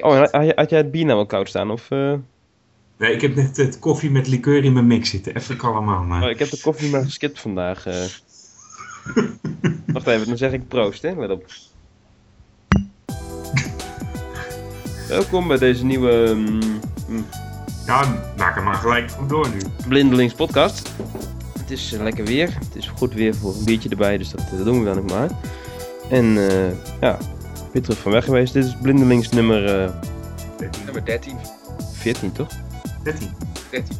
Oh, had, had jij het bier nou wel koud staan? Of, uh... Nee, ik heb net het koffie met liqueur in mijn mix zitten. Even kalm aan. Maar... Oh, ik heb de koffie maar geskipt vandaag. Uh... Wacht even, dan zeg ik proost, hè? Let op. Welkom bij deze nieuwe... Um, ja, maak hem maar gelijk door nu. Blindelings podcast. Het is uh, lekker weer. Het is goed weer voor een biertje erbij, dus dat, dat doen we dan ook maar. En uh, ja, weer terug van weg geweest. Dit is Blindelings nummer... Uh... 13. Nummer 13. 14, toch? 13. 13.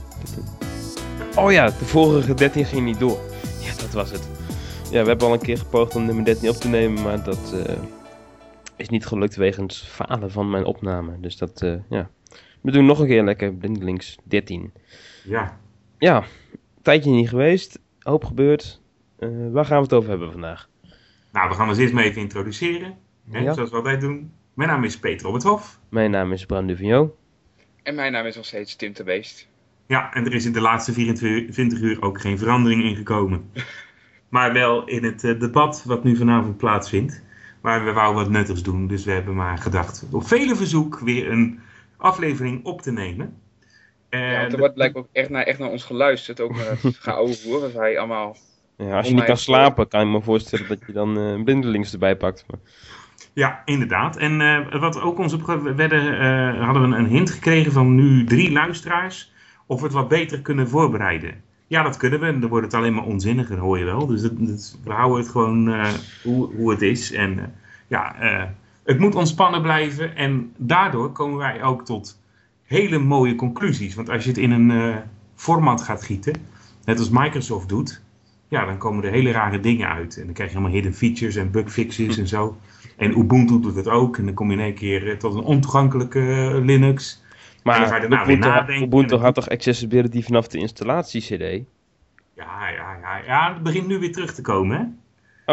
Oh ja, de vorige 13 ging niet door. Ja, dat was het. Ja, we hebben al een keer gepoogd om nummer 13 op te nemen, maar dat uh, is niet gelukt wegens falen van mijn opname. Dus dat, uh, ja. We doen nog een keer lekker Blindelings 13. Ja. Ja, tijdje niet geweest, hoop gebeurd. Uh, waar gaan we het over hebben vandaag? Nou, we gaan ons eerst maar even introduceren. Hè, ja. Zoals we altijd doen. Mijn naam is Peter Robert Mijn naam is Bram Duvigno. En mijn naam is nog steeds Tim de Beest. Ja, en er is in de laatste 24 uur ook geen verandering ingekomen. maar wel in het uh, debat wat nu vanavond plaatsvindt. Maar we wouden wat nuttigs doen, dus we hebben maar gedacht op vele verzoek weer een aflevering op te nemen. En ja, er wordt blijkbaar ook echt naar, echt naar ons geluisterd, ook naar het geouwe hij allemaal... Ja, als je niet kan slapen, kan je me voorstellen dat je dan uh, blindelings erbij pakt. Maar... Ja, inderdaad. En uh, wat ook ons werden, uh, hadden we een hint gekregen van nu drie luisteraars of we het wat beter kunnen voorbereiden. Ja, dat kunnen we. Dan wordt het alleen maar onzinniger, hoor je wel. Dus we houden het gewoon uh, hoe, hoe het is. En ja, het moet ontspannen blijven. En daardoor komen wij ook tot hele mooie conclusies. Want als je het in een format gaat gieten, net als Microsoft doet, ja, dan komen er hele rare dingen uit. En dan krijg je allemaal hidden features en bugfixes en zo. En Ubuntu doet het ook. En dan kom je in één keer eh, tot een ontoegankelijke eh, Linux. Maar en dan ga je Ubuntu, nadenken. Ubuntu had toch accessibility vanaf de installatie-cd? Ja, ja, ja, ja, het begint nu weer terug te komen, hè?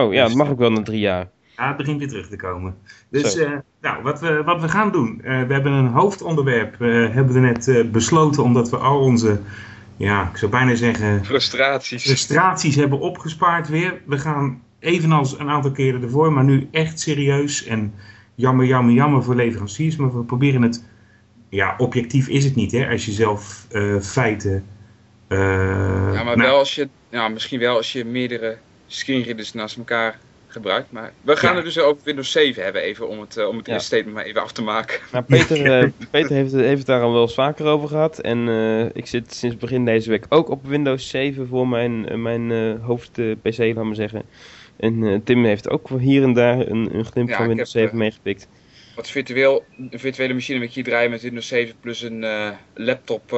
Oh ja, dus, dat mag ook wel na drie jaar. Ja, het begint weer terug te komen. Dus uh, nou, wat, we, wat we gaan doen. Uh, we hebben een hoofdonderwerp, uh, hebben we net besloten, omdat we al onze, ja, ik zou bijna zeggen... Frustraties. Frustraties hebben opgespaard weer. We gaan evenals een aantal keren ervoor, maar nu echt serieus. En jammer, jammer, jammer voor leveranciers. Maar we proberen het, ja, objectief is het niet, hè, als je zelf uh, feiten. Uh, ja, maar nou, wel als je, ja, misschien wel als je meerdere screenreaders naast elkaar gebruikt. Maar we gaan ja. het dus over Windows 7 hebben, even om het, uh, om het ja. statement maar even af te maken. Nou, Peter, uh, Peter heeft, heeft het daar al wel eens vaker over gehad. En uh, ik zit sinds begin deze week ook op Windows 7 voor mijn, mijn hoofd-PC, laat maar zeggen. En Tim heeft ook hier en daar een, een glimp ja, van Windows 7 uh, meegepikt. Wat virtueel, een virtuele machine met je draaien met Windows 7 plus een laptop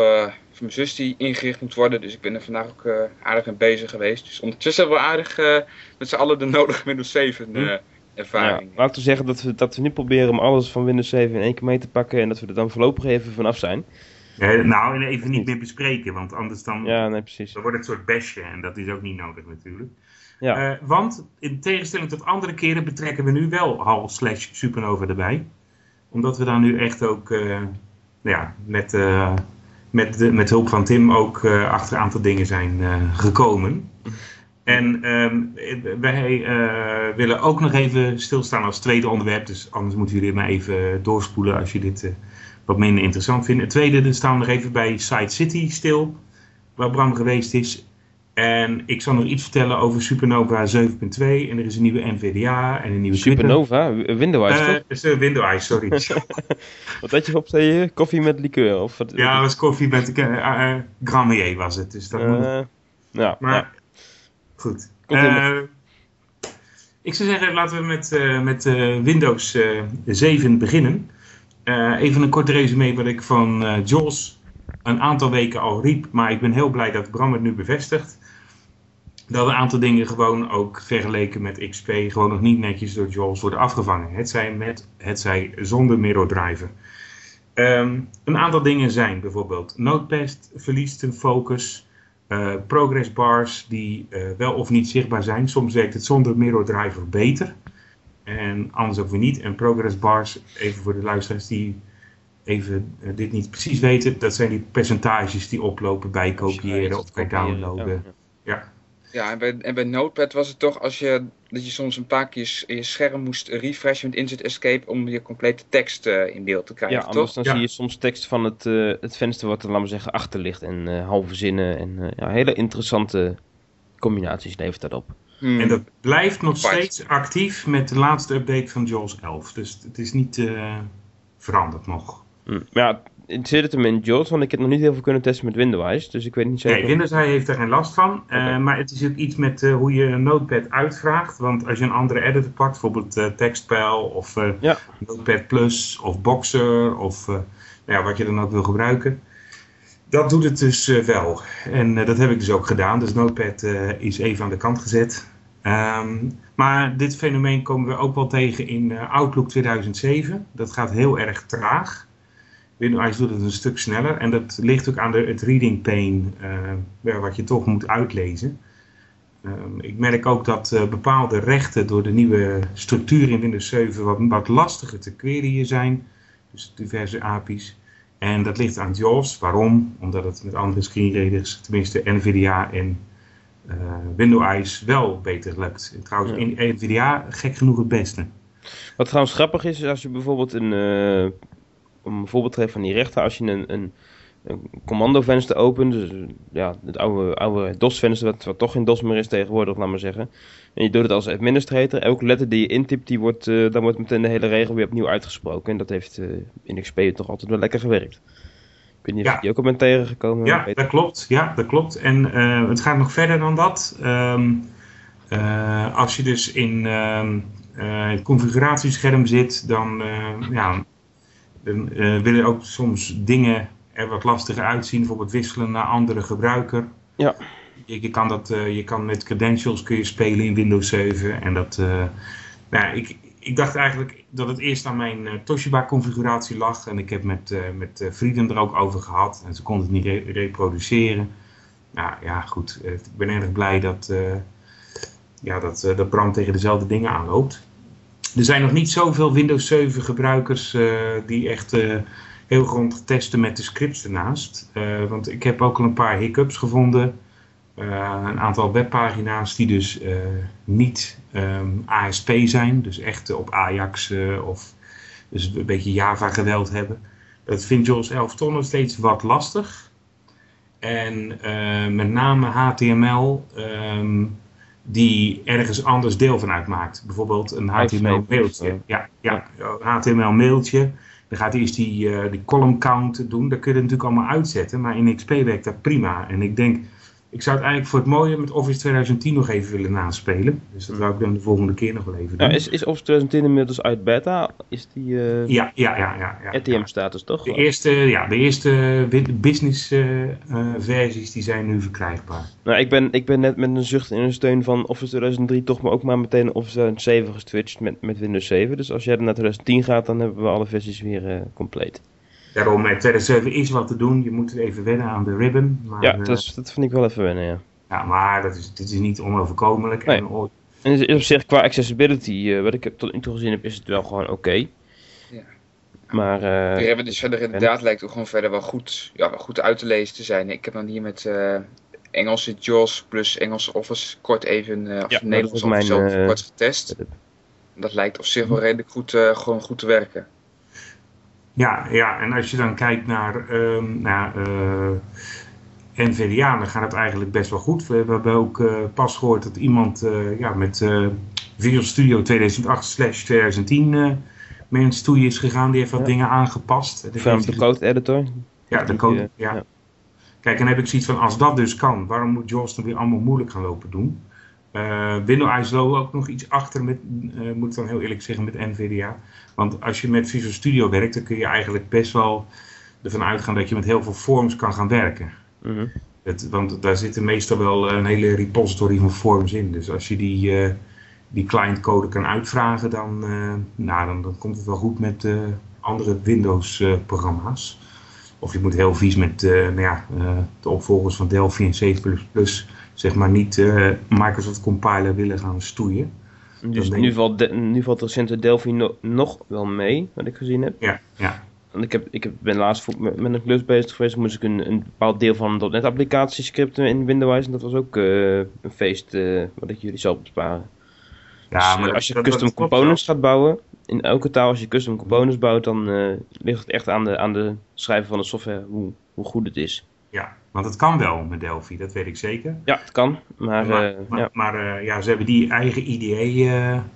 van mijn zus die ingericht moet worden. Dus ik ben er vandaag ook aardig mee bezig geweest. Dus ondertussen hebben we aardig met z'n allen de nodige Windows 7 hm. ervaring. Ja, laten we zeggen dat we, dat we nu proberen om alles van Windows 7 in één keer mee te pakken en dat we er dan voorlopig even vanaf zijn. Ja, nou, even niet meer bespreken, want anders dan, ja, nee, precies. dan wordt het een soort besje en dat is ook niet nodig natuurlijk. Ja. Uh, want in tegenstelling tot andere keren betrekken we nu wel HAL slash Supernova erbij. Omdat we daar nu echt ook uh, nou ja, met, uh, met, de, met hulp van Tim ook achter een aantal dingen zijn gekomen. En ehm, wij willen ook nog even stilstaan als tweede onderwerp. Dus anders moeten jullie maar even doorspoelen als je dit wat minder interessant vindt. Het tweede, dan staan we nog even bij Side City stil. Waar Bram geweest is. En ik zal nog iets vertellen over Supernova 7.2. En er is een nieuwe NVDA en een nieuwe Supernova? Windows uh, toch? Uh, Windows, sorry. wat had je op, zei je? Koffie met liqueur? Of wat, ja, het was koffie met uh, was het. Dus dat moet... Ja, maar ja. goed. ik zou zeggen, laten we met, met Windows 7 beginnen. even een kort resume wat ik van Jos een aantal weken al riep. Maar ik ben heel blij dat Bram het nu bevestigt dat een aantal dingen gewoon ook vergeleken met XP gewoon nog niet netjes door Jaws worden afgevangen. Het zij met, het zij zonder mirror driver. Um, een aantal dingen zijn bijvoorbeeld Notepad verliest een focus. Uh, progress bars die uh, wel of niet zichtbaar zijn. Soms werkt het zonder mirror driver beter. En anders ook weer niet. En progress bars, even voor de luisteraars die even uh, dit niet precies weten. Dat zijn die percentages die oplopen bij kopiëren of bij downloaden. Ja. Ja. En bij, en bij Notepad was het toch als je, dat je soms een paar keer je, je scherm moest refreshen met Insert Escape om je complete tekst uh, in beeld te krijgen, ja, anders dan zie je soms tekst van het, uh, het venster wat er, laten we zeggen, achter ligt en uh, halve zinnen en ja, hele interessante combinaties levert dat op. Hmm. En dat blijft nog steeds actief met de laatste update van JAWS 11, dus het is niet veranderd nog. Hmm. Ja, zit het hem in JAWS, want ik heb nog niet heel veel kunnen testen met Windows, dus ik weet niet zeker. Nee, Windows heeft er geen last van, okay. uh, maar het is ook iets met uh, hoe je een Notepad uitvraagt. Want als je een andere editor pakt, bijvoorbeeld uh, TextPal of ja. Notepad Plus of Boxer of nou ja, wat je dan ook wil gebruiken. Dat doet het dus wel. En dat heb ik dus ook gedaan. Dus Notepad is even aan de kant gezet. Um, maar dit fenomeen komen we ook wel tegen in Outlook 2007. Dat gaat heel erg traag. Windows doet het een stuk sneller. En dat ligt ook aan de, het reading pane, uh, wat je toch moet uitlezen. Uh, ik merk ook dat uh, bepaalde rechten door de nieuwe structuur in Windows 7 wat, wat lastiger te queryen zijn. Dus diverse API's. En dat ligt aan JAWS. Waarom? Omdat het met andere screenreaders, tenminste NVIDIA en Windows wel beter lukt. En trouwens, in NVIDIA gek genoeg het beste. Wat trouwens grappig is, is als je bijvoorbeeld een om een voorbeeld te geven van die rechten, als je een, een, een commandovenster opent, dus ja, het oude, oude DOS-venster, wat, wat toch geen DOS meer is tegenwoordig, laat maar zeggen. En je doet het als administrator, elke letter die je intypt, die wordt, uh, dan wordt meteen de hele regel weer opnieuw uitgesproken. En dat heeft uh, in XP toch altijd wel lekker gewerkt. Ik weet niet of je die ook al bent tegengekomen. Ja, dat klopt. Ja, dat klopt. En uh, het gaat nog verder dan dat. Um, als je dus in ehm, het configuratiescherm zit, dan ja, dan uh, willen ook soms dingen er wat lastiger uitzien. Bijvoorbeeld wisselen naar andere gebruiker. Ja. Je, je kan, dat, uh, je kan met credentials kun je spelen in Windows 7. En dat, uh, nou, ik, ik dacht eigenlijk dat het eerst aan mijn Toshiba configuratie lag. En ik heb met, met vrienden er ook over gehad. En ze konden het niet re reproduceren. Nou ja, goed. ik ben erg blij dat, ja, dat, dat Bram tegen dezelfde dingen aanloopt. Er zijn nog niet zoveel Windows 7 gebruikers uh, die echt uh, heel grondig testen met de scripts ernaast. Uh, want ik heb ook al een paar hiccups gevonden. een aantal webpagina's die dus niet um, ASP zijn. Dus echt op Ajax of dus een beetje Java geweld hebben. Dat vindt 11 toch nog steeds wat lastig. En met name HTML... Um, die ergens anders deel van uitmaakt. Bijvoorbeeld een HTML-mailtje. Ja, ja, HTML-mailtje. Dan gaat eerst die, uh, die column count doen. Dat kun je natuurlijk allemaal uitzetten. Maar in XP werkt dat prima. En ik denk, ik zou het eigenlijk voor het mooie met Office 2010 nog even willen naspelen. Dus dat zou ik dan de volgende keer nog wel even doen. Ja, is, is Office 2010 inmiddels uit beta? Is die uh, ja, ja, ja, ja, ja, RTM-status toch? De eerste, ja, de eerste business uh, uh, versies die zijn nu verkrijgbaar. Nou, ik ben, ik ben net met een zucht in een steun van Office 2003 toch maar ook maar meteen Office 2007 geswitcht met, met Windows 7. Dus als jij naar 2010 gaat, dan hebben we alle versies weer compleet. Daarom, met 2007 is wat te doen. Je moet even wennen aan de ribbon. Maar, ja, dat, is, dat vind ik wel even wennen, ja. Ja, maar dat is, dit is niet onoverkomelijk. Nee. En, en op zich, qua accessibility, uh, wat ik tot nu toe gezien heb, is het wel gewoon oké. Okay. Ja. Maar... Uh, we hebben dus verder inderdaad lijkt het gewoon verder wel goed, ja, wel goed uit te lezen te zijn. Ik heb dan hier met uh, Engelse JAWS plus Engelse Office kort even, uh, of ja, Nederlands Office zelf kort getest. Dat lijkt op zich wel redelijk goed, gewoon goed te werken. Ja, ja, en als je dan kijkt naar, um, naar uh, NVDA, dan gaat het eigenlijk best wel goed. We, hebben ook uh, pas gehoord dat iemand uh, ja, met Visual Studio 2008-2010 mensen toe is gegaan. Die heeft wat ja. dingen aangepast. Van de code editor. Ja, de code, ja. ja. Kijk, en dan heb ik zoiets van, als dat dus kan, waarom moet JAWS dan weer allemaal moeilijk gaan lopen doen? Uh, Windows ISO ook nog iets achter, met, uh, moet ik dan heel eerlijk zeggen, met NVDA. Want als je met Visual Studio werkt, dan kun je eigenlijk best wel ervan uitgaan dat je met heel veel forms kan gaan werken. Mm -hmm. het, want daar zitten meestal wel een hele repository van forms in. Dus als je die, uh, die clientcode kan uitvragen, dan, nou, dan, dan, komt het wel goed met andere Windows-programma's. of je moet heel vies met nou ja, de opvolgers van Delphi en C++ zeg maar niet uh, Microsoft Compiler willen gaan stoeien. Dus nu valt, de, nu valt recente Delphi no, nog wel mee, wat ik gezien heb. Ja, ja. Want ik, heb, ik heb, ben laatst met, met een klus bezig geweest. Moest ik een, een bepaald deel van een .NET applicatie scripten in Windows. En dat was ook eh, een feest eh, wat ik jullie zal besparen. Ja, Dus, eh, maar als je dat- custom dat components gaat bouwen, in elke taal als je custom components bouwt, dan eh, ligt het echt aan de, aan de schrijver van de software hoe, hoe goed het is. Ja, want het kan wel met Delphi, dat weet ik zeker. Ja, het kan, maar, maar eh, maar, ja. maar, eh, ja, ze hebben die eigen IDE-engine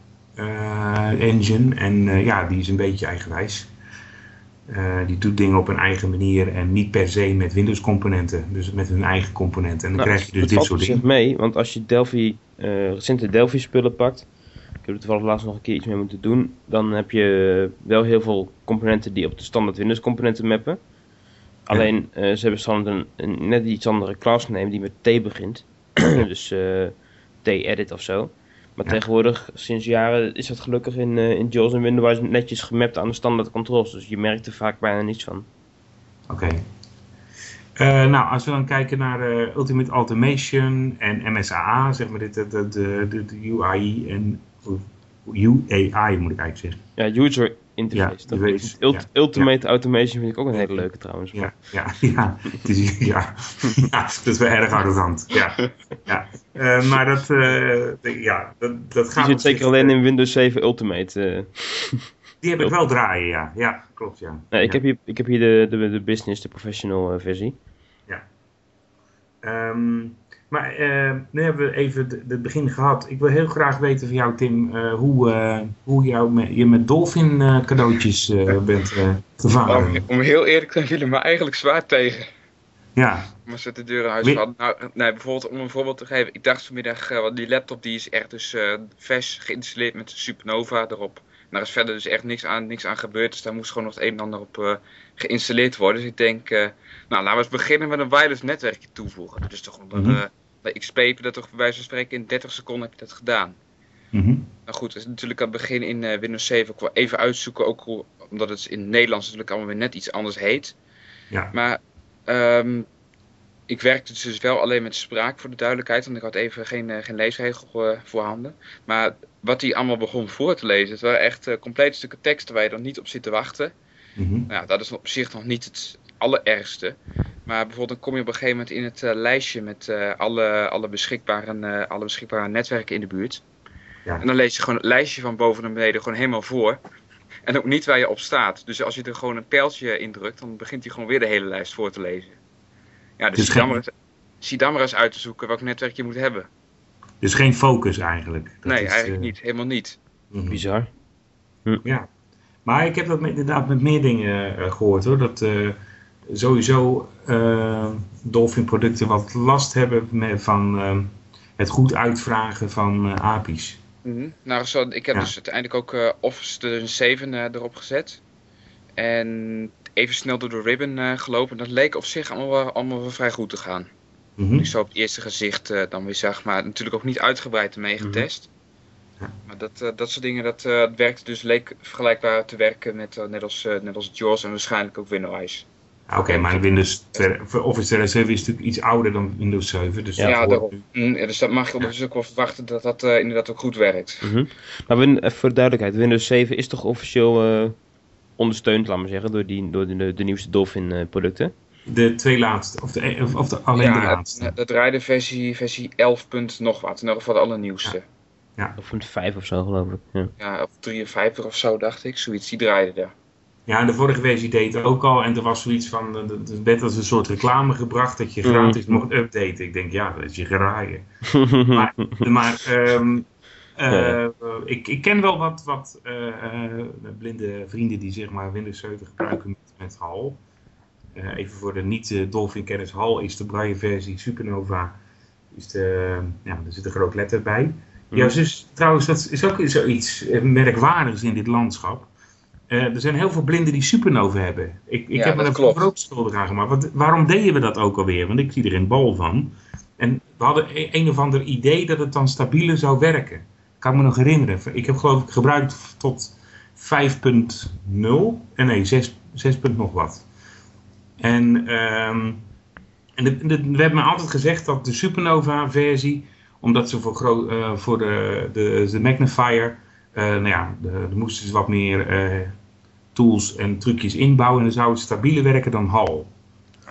en eh, ja, die is een beetje eigenwijs. Die doet dingen op een eigen manier en niet per se met Windows-componenten, dus met hun eigen componenten. En dan Nou, krijg je dus dit soort dingen. mee, want als je Delphi, recente Delphi spullen pakt, ik heb er toevallig laatst nog een keer iets mee moeten doen, dan heb je wel heel veel componenten die op de standaard Windows componenten mappen. Alleen, eh, ze hebben standaard een, een net iets andere class name die met T begint. dus eh, T-edit of zo. Maar Ja. tegenwoordig, sinds jaren, is dat gelukkig in, eh, in JAWS en Windows netjes gemapt aan de standaard controls. Dus je merkt er vaak bijna niets van. Oké. Nou, als we dan kijken naar Ultimate Automation en MSAA, zeg maar dit, de, de, de, de, UI en UAI moet ik eigenlijk zeggen. Ja, user interface. Ja, Ult- ja. Ultimate Automation vind ik ook een hele leuke trouwens. Ja, ja, ja. Het is, ja. ja, dat is wel erg arrogant. Ja, ja. Eh, maar dat, eh, de- ja, dat, dat Die gaat zit op zich- zeker alleen in Windows 7 Ultimate. eh. Die heb ik wel draaien, ja. Ja, klopt, ja. Nee, ik, Ja. heb hier, ik heb hier de, de, de business, de professional eh, versie. Ehm, maar eh, nu hebben we even het begin gehad. Ik wil heel graag weten van jou, Tim, eh, hoe, eh, hoe jou je met Dolphin eh, cadeautjes bent gevaren. Om, om heel eerlijk te zijn, vielen me eigenlijk zwaar tegen. Ja, Maar ze de deur in huis hadden. Nou, nee, bijvoorbeeld om een voorbeeld te geven. Ik dacht vanmiddag, want die laptop die is echt dus vers geïnstalleerd met Supernova erop. En daar is verder dus echt niks aan, niks aan gebeurd. Dus daar moest gewoon nog het een en ander op geïnstalleerd worden. Dus ik denk, nou laten we eens beginnen met een wireless netwerkje toevoegen. Dus toch onder eh, bij XP dat toch bij wijze van spreken in 30 seconden heb je dat gedaan. Mhm. Nou goed, dat is natuurlijk aan het begin in eh, Windows 7 ook wel even uitzoeken. Ook omdat het in het Nederlands natuurlijk allemaal weer net iets anders heet. Ja. Maar ehm, ik werkte dus wel alleen met spraak voor de duidelijkheid. Want ik had even geen, eh, geen leesregel eh, voorhanden. Maar wat hij allemaal begon voor te lezen. Het waren echt complete stukken teksten waar je dan niet op zit te wachten. Mhm. Nou, ja, dat is op zich nog niet het allerergste. Maar bijvoorbeeld dan kom je op een gegeven moment in het eh, lijstje met eh, alle, alle, beschikbare, eh, alle beschikbare netwerken in de buurt. Ja. En dan lees je gewoon het lijstje van boven naar beneden gewoon helemaal voor. En ook niet waar je op staat. Dus als je er gewoon een pijltje indrukt, dan begint hij gewoon weer de hele lijst voor te lezen. Ja, dus Dus zie, dan geen- maar eens, zie dan maar eens uit te zoeken welk netwerk je moet hebben. Dus geen focus eigenlijk. Dat nee, is, eigenlijk niet. Helemaal niet. mhm. Bizar. Ja, maar ik heb dat met, inderdaad met meer dingen eh, gehoord hoor. Dat eh, sowieso eh Dolphin producten wat last hebben met, van eh, het goed uitvragen van eh API's. Mhm. Nou, zo, ik heb Ja. dus uiteindelijk ook eh, Office 2007 eh, erop gezet. En even snel door de ribbon eh, gelopen. Dat leek op zich allemaal wel, allemaal wel vrij goed te gaan. Mhm. Ik zo op het eerste gezicht eh, dan weer zag, maar natuurlijk ook niet uitgebreid ermee getest. Ja. Maar dat, eh, dat soort dingen, dat eh, werkte dus leek vergelijkbaar te werken met, eh, net, als, eh, net als JAWS en waarschijnlijk ook Windows. Ah, Oké, maar Windows 2 voor Office 2007 is natuurlijk iets ouder dan Windows 7. Dus Ja, daarom. Mm, ja, dus dat mag je dus ook wel verwachten dat dat eh, inderdaad ook goed werkt. Mhm. Maar Win- even voor de duidelijkheid, Windows 7 is toch officieel eh, ondersteund, laat maar zeggen, door, die, door de, de nieuwste Dolphin eh, producten? De twee laatste, of, de, of, of de, alleen de ja, laatste. het- dat draaide versie, versie 11. punt nog wat. In ieder geval de allernieuwste. Of een 5 of zo, geloof ik. Ja. Ja, of 53 of zo, dacht ik. Zoiets, die draaide daar. Ja, de vorige versie deed het ook al. En er was zoiets van, is net als een soort reclame gebracht dat je Mhm. gratis mocht updaten. Ik denk, ja, dat is je geraaien. maar maar ehm, eh, ik, ik ken wel wat, wat eh, eh, blinde vrienden die zeg maar Windows 7 gebruiken met, met HAL. Even voor de niet-Dolphin-kennis. HAL is de braille versie. Supernova is de, ja, er zit een groot letter bij. Jouw zus, trouwens, dat is ook zoiets merkwaardigs in dit landschap. Eh, er zijn heel veel blinden die supernova hebben. Ik, ik Ja, heb me daar vroeger ook schuldig aan gemaakt. Wat, waarom deden we dat ook alweer? Want ik zie er een bal van. En we hadden e- een of ander idee dat het dan stabieler zou werken. Kan ik me nog herinneren. Ik heb geloof ik gebruikt tot 5.0. En nee, 6, 6 punt nog wat. En, ehm, en de, de- we hebben me altijd gezegd dat de Supernova versie, omdat ze voor, gro- eh, voor de, de, de magnifier, eh, nou ja, de, de moesten ze wat meer eh, tools en trucjes inbouwen. En dan zou het stabieler werken dan HAL.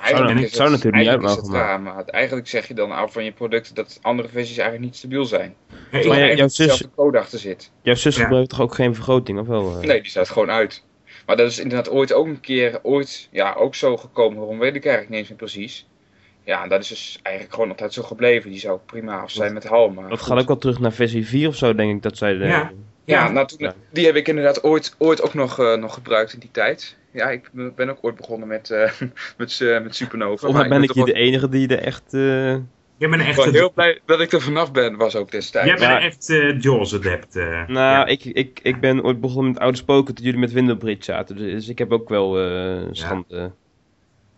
Eigenlijk ik zou natuurlijk niet uit mogen eigenlijk zeg je dan af van je product dat andere versies eigenlijk niet stabiel zijn. Hey, Maar er jouw zus- code achter zit. Jouw zus Ja. gebruikt toch ook geen vergroting, of wel? eh? Nee, die staat gewoon uit. Maar dat is inderdaad ooit ook een keer, ooit, ja, ook zo gekomen. Waarom weet ik eigenlijk niet eens meer precies. Ja, en dat is dus eigenlijk gewoon altijd zo gebleven. Die zou prima af zijn met HAL. Maar Dat goed. gaat ook wel terug naar versie 4 of zo, denk ik, dat zij... De, Ja. Ja, Ja. nou, toen, Ja. die heb ik inderdaad ooit, ooit ook nog, eh, nog gebruikt in die tijd. Ja, ik ben ook ooit begonnen met, eh, met, eh, met Supernova. Volgens mij ben ik er hier de enige die er echt... eh, Jij bent wel echt, heel blij dat ik er vanaf ben, was ook destijds. jij bent Ja. echt eh Jaws adept. eh. Nou, Ja. ik, ik, ik ben ooit begonnen met oude spoken toen jullie met Windowbridge zaten. Dus, dus ik heb ook wel eh schande.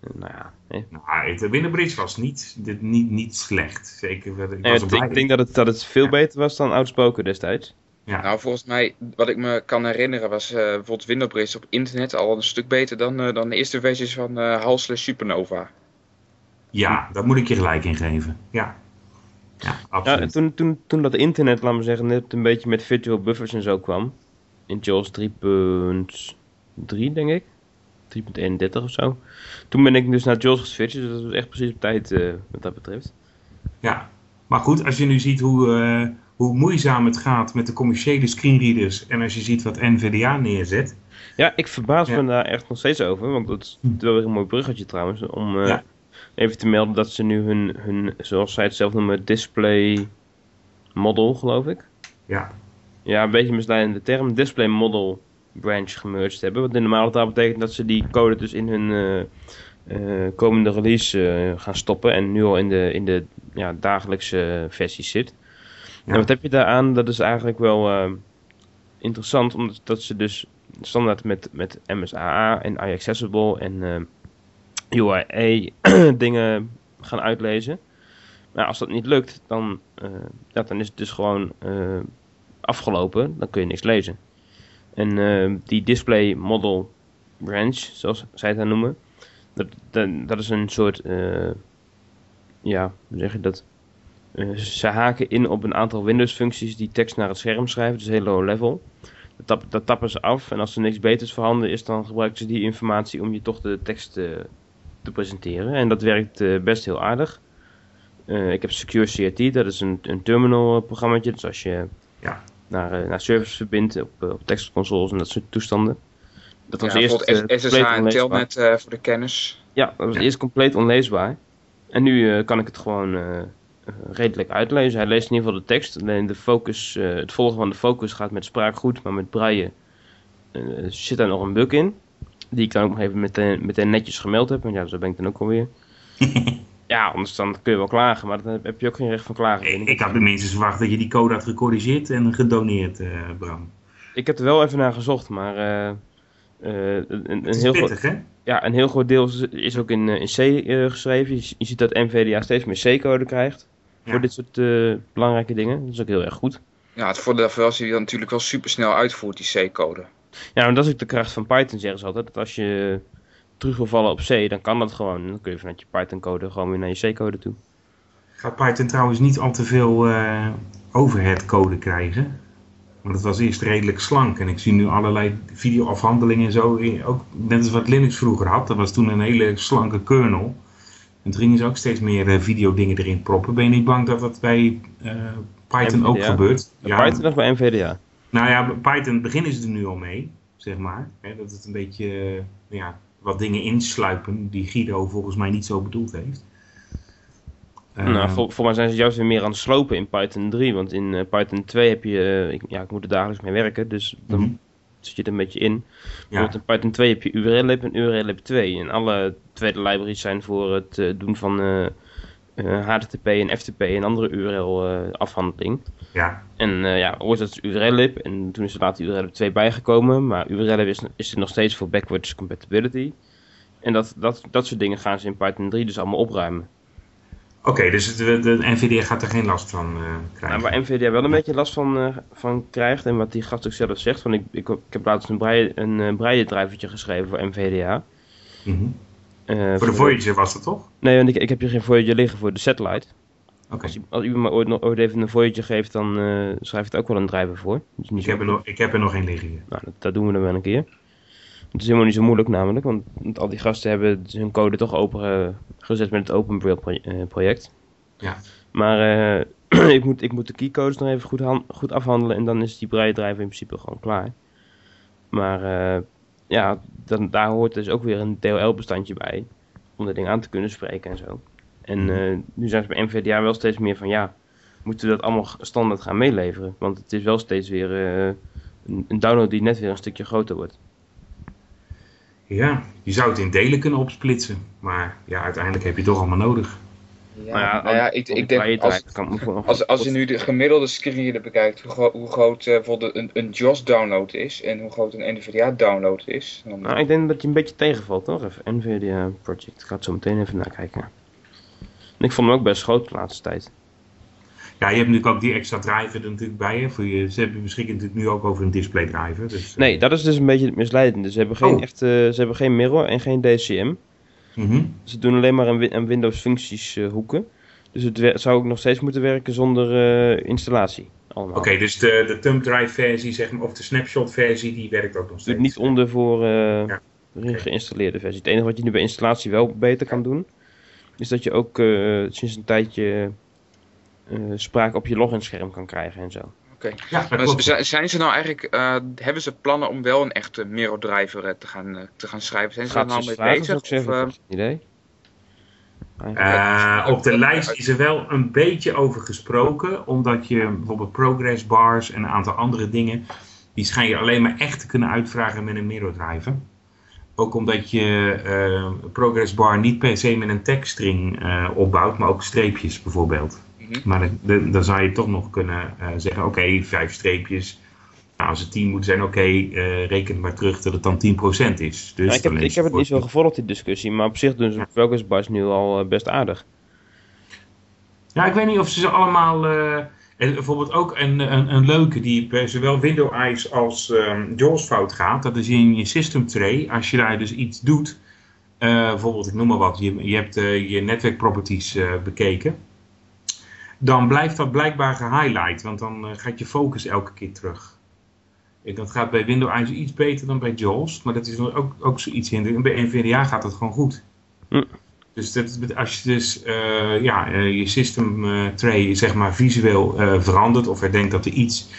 eh, nou ja, nee. Nou, het Winterbridge was niet, dit, niet, niet slecht. Zeker, ik was ik denk dat het, dat het veel Ja. beter was dan oudspoken destijds. Ja. Nou, volgens mij, wat ik me kan herinneren, was eh, bijvoorbeeld Windowbridge op internet al een stuk beter dan, eh, dan de eerste versies van eh slash Supernova. ja, daar moet ik je gelijk in geven. Ja, ja Ja, absoluut. toen, toen, toen dat internet, laat maar zeggen, net een beetje met virtual buffers en zo kwam. In JAWS 3.3 denk ik. 3.31 of zo. Toen ben ik dus naar JAWS geswitcht, dus dat was echt precies op tijd eh, wat dat betreft. Ja, maar goed, als je nu ziet hoe, eh, hoe moeizaam het gaat met de commerciële screenreaders en als je ziet wat NVDA neerzet. Ja, ik verbaas Ja. me daar echt nog steeds over. Want dat is wel weer een mooi bruggetje trouwens. Om eh, Ja. even te melden dat ze nu hun, hun, zoals zij het zelf noemen, display model, geloof ik. Ja, Ja, een beetje misleidende term. Display model branch gemerged hebben. Wat in normale taal betekent dat ze die code dus in hun eh, eh, komende release gaan stoppen. En nu al in de, in de ja, dagelijkse versies zit. En wat heb je daaraan? Dat is eigenlijk wel eh, interessant. Omdat dat ze dus standaard met, met MSAA en iAccessible en eh UIA dingen gaan uitlezen. Maar als dat niet lukt, dan, eh, ja, dan is het dus gewoon eh, afgelopen. Dan kun je niks lezen. En eh, die display model branch, zoals zij het noemen, dat, dat, dat is een soort, eh, ja, hoe zeg je dat? Eh, ze haken in op een aantal Windows functies die tekst naar het scherm schrijven, dus heel low level. Dat, tap- dat tappen ze af en als er niks beters voorhanden is, dan gebruiken ze die informatie om je toch de tekst eh, te presenteren. En dat werkt eh, best heel aardig. Ik heb Secure CRT, dat is een, een terminal. Dus als je Ja. naar, eh, naar servers verbindt op, op tekstconsoles en dat soort toestanden. Dat was ja, eerst SSH compleet en onleesbaar. Telnet voor de kennis. Ja, dat was Ja. eerst compleet onleesbaar. En nu kan ik het gewoon redelijk uitlezen. Hij leest in ieder geval de tekst. Alleen de focus, eh, het volgen van de focus gaat met spraak goed, maar met braille eh, zit daar nog een bug in. Die ik dan ook nog even meteen, meteen netjes gemeld heb. Want ja, zo ben ik dan ook alweer. ja, anders dan kun je wel klagen, maar dan heb- je ook geen recht van klagen. ik, ik had minstens verwacht dat je die code had gecorrigeerd en gedoneerd, eh, Bram. Ik heb er wel even naar gezocht, maar eh, eh, een, een, heel groot, hè? ja, een heel groot deel is, is ook in, eh, in C eh, geschreven. Je, je ziet dat NVDA steeds meer C-code krijgt Ja. voor dit soort eh, belangrijke dingen. Dat is ook heel erg goed. Ja, het voordeel daarvan is dat hij natuurlijk wel super snel uitvoert, die C-code. Ja, maar dat is ook de kracht van Python, zeggen ze altijd. Dat als je terug wil vallen op C, dan kan dat gewoon. Dan kun je vanuit je Python-code gewoon weer naar je C-code toe. Gaat Python trouwens niet al te veel eh, overhead code krijgen? Want het was eerst redelijk slank en ik zie nu allerlei videoafhandelingen en zo. Ook net als wat Linux vroeger had. Dat was toen een hele slanke kernel. En toen gingen ze ook steeds meer eh, videodingen erin proppen. Ben je niet bang dat dat bij eh, Python ook gebeurt? Bij Python of bij NVDA? Nou ja, bij Python beginnen ze er nu al mee, zeg maar. Hè, dat het een beetje eh, ja, wat dingen insluipen die Guido volgens mij niet zo bedoeld heeft. nou, Ehm, vol, volgens mij zijn ze juist weer meer aan het slopen in Python 3. Want in Python 2 heb je... ik, ja, ik moet er dagelijks mee werken, dus dan mhm. Zit je er een beetje in. Bijvoorbeeld in Python 2 heb je URL-lib en URL-lib 2. En alle tweede libraries zijn voor het eh, doen van eh, eh, HTTP en FTP en andere URL-afhandeling. ja, En eh, ja, ooit was het URL-lib en toen is er later URL-lib 2 bijgekomen. Maar URL-lib is, is er nog steeds voor backwards compatibility. En dat, dat, dat soort dingen gaan ze in Python 3 dus allemaal opruimen. Oké, dus de, de NVIDIA gaat er geen last van eh, krijgen. Nou, waar NVIDIA wel een beetje last van, eh, van krijgt en wat die gast ook zelf zegt. Want ik, ik, ik heb laatst een braille, een eh, geschreven voor NVIDIA. Mhm. Eh, Voor de Voyager was dat toch? Nee, want ik, ik heb hier geen Voyager liggen voor de satellite. Oké. Als, als iemand me ooit, nog- ooit even een Voyager geeft, dan schrijf ik ook wel een driver voor. Dus niet Ik, heb er nog, ik heb er nog één liggen hier. Nou, dat, dat doen we dan wel een keer. Het is helemaal niet zo moeilijk namelijk, want, al die gasten hebben hun code toch open eh, gezet met het Open Braille pro- eh, project. Ja. Maar eh, ik, moet, ik moet de keycodes nog even goed, goed afhandelen en dan is die braille driver in principe gewoon klaar. Maar ja, dan, daar hoort dus ook weer een DLL-bestandje bij om dat ding aan te kunnen spreken en zo. En eh, nu zijn ze bij NVDA wel steeds meer van ja, moeten we dat allemaal standaard gaan meeleveren? Want het is wel steeds weer een, een download die net weer een stukje groter wordt. Ja, je zou het in delen kunnen opsplitsen. Maar ja, uiteindelijk heb je het toch allemaal nodig. Ja, Nou ja, nou ja, ik, ik denk, als, als, als je nu de gemiddelde screen bekijkt, hoe, hoe groot eh, bijvoorbeeld een, een JOS download is en hoe groot een NVDA download is, dan, Nou, ik denk dat je een beetje tegenvalt, toch? Even NVIDIA Project. Ik ga het zo meteen even nakijken. En ik vond hem ook best groot de laatste tijd. Ja, je hebt natuurlijk ook die extra driver er natuurlijk bij. Hè, voor je, ze hebben beschikken natuurlijk nu ook over een display driver. Dus, eh, Nee, dat is dus een beetje het misleidende. Ze hebben geen, Oh. echt, eh, ze hebben geen mirror en geen DCM. mhm. Ze doen alleen maar een, Win- een Windows functies eh, hoeken. Dus het zou ook nog steeds moeten werken zonder eh, installatie. Allemaal. Oké, dus de, de thumb drive versie, zeg maar, of de snapshot versie, die werkt ook nog steeds. niet onder voor Ja. de geïnstalleerde versie. Het enige wat je nu bij installatie wel beter kan doen, is dat je ook sinds een tijdje spraak op je loginscherm kan krijgen en zo. Oké. Ja, Maar zijn ze nou eigenlijk, eh, hebben ze plannen om wel een echte mirror driver eh, te gaan, eh, te gaan schrijven? Zijn ze daar nou mee bezig? Of, idee. Eh, op de lijst is er wel een beetje over gesproken, omdat je bijvoorbeeld progress bars en een aantal andere dingen, die schijn je alleen maar echt te kunnen uitvragen met een mirror driver. Ook omdat je eh, progress bar niet per se met een tekststring eh, opbouwt, maar ook streepjes bijvoorbeeld. Mhm. Maar dan- zou je toch nog kunnen eh, zeggen, oké, vijf streepjes. Nou, als het 10 moet zijn, oké, eh, reken maar terug dat het dan 10% is. Dus Ja, ik, heb, ik heb het niet zo gevolgd, die discussie, maar op zich doen ze Progress Bars nu al eh, best aardig. Ja, ik weet niet of ze ze allemaal. en bijvoorbeeld ook een, een, een leuke die bij zowel Windows Eyes als ehm JAWS fout gaat. Dat is in je system tray. Als je daar dus iets doet. bijvoorbeeld, ik noem maar wat. Je, je hebt je netwerk properties bekeken. Dan blijft dat blijkbaar gehighlight. Want dan eh, gaat je focus elke keer terug. En dat gaat bij Windows iets beter dan bij JAWS. Maar dat is ook, ook zoiets in. En bij NVDA gaat het gewoon goed. Hm. Dus dat, als je dus eh, ja, eh, je system tray zeg maar visueel verandert of er denkt dat er iets,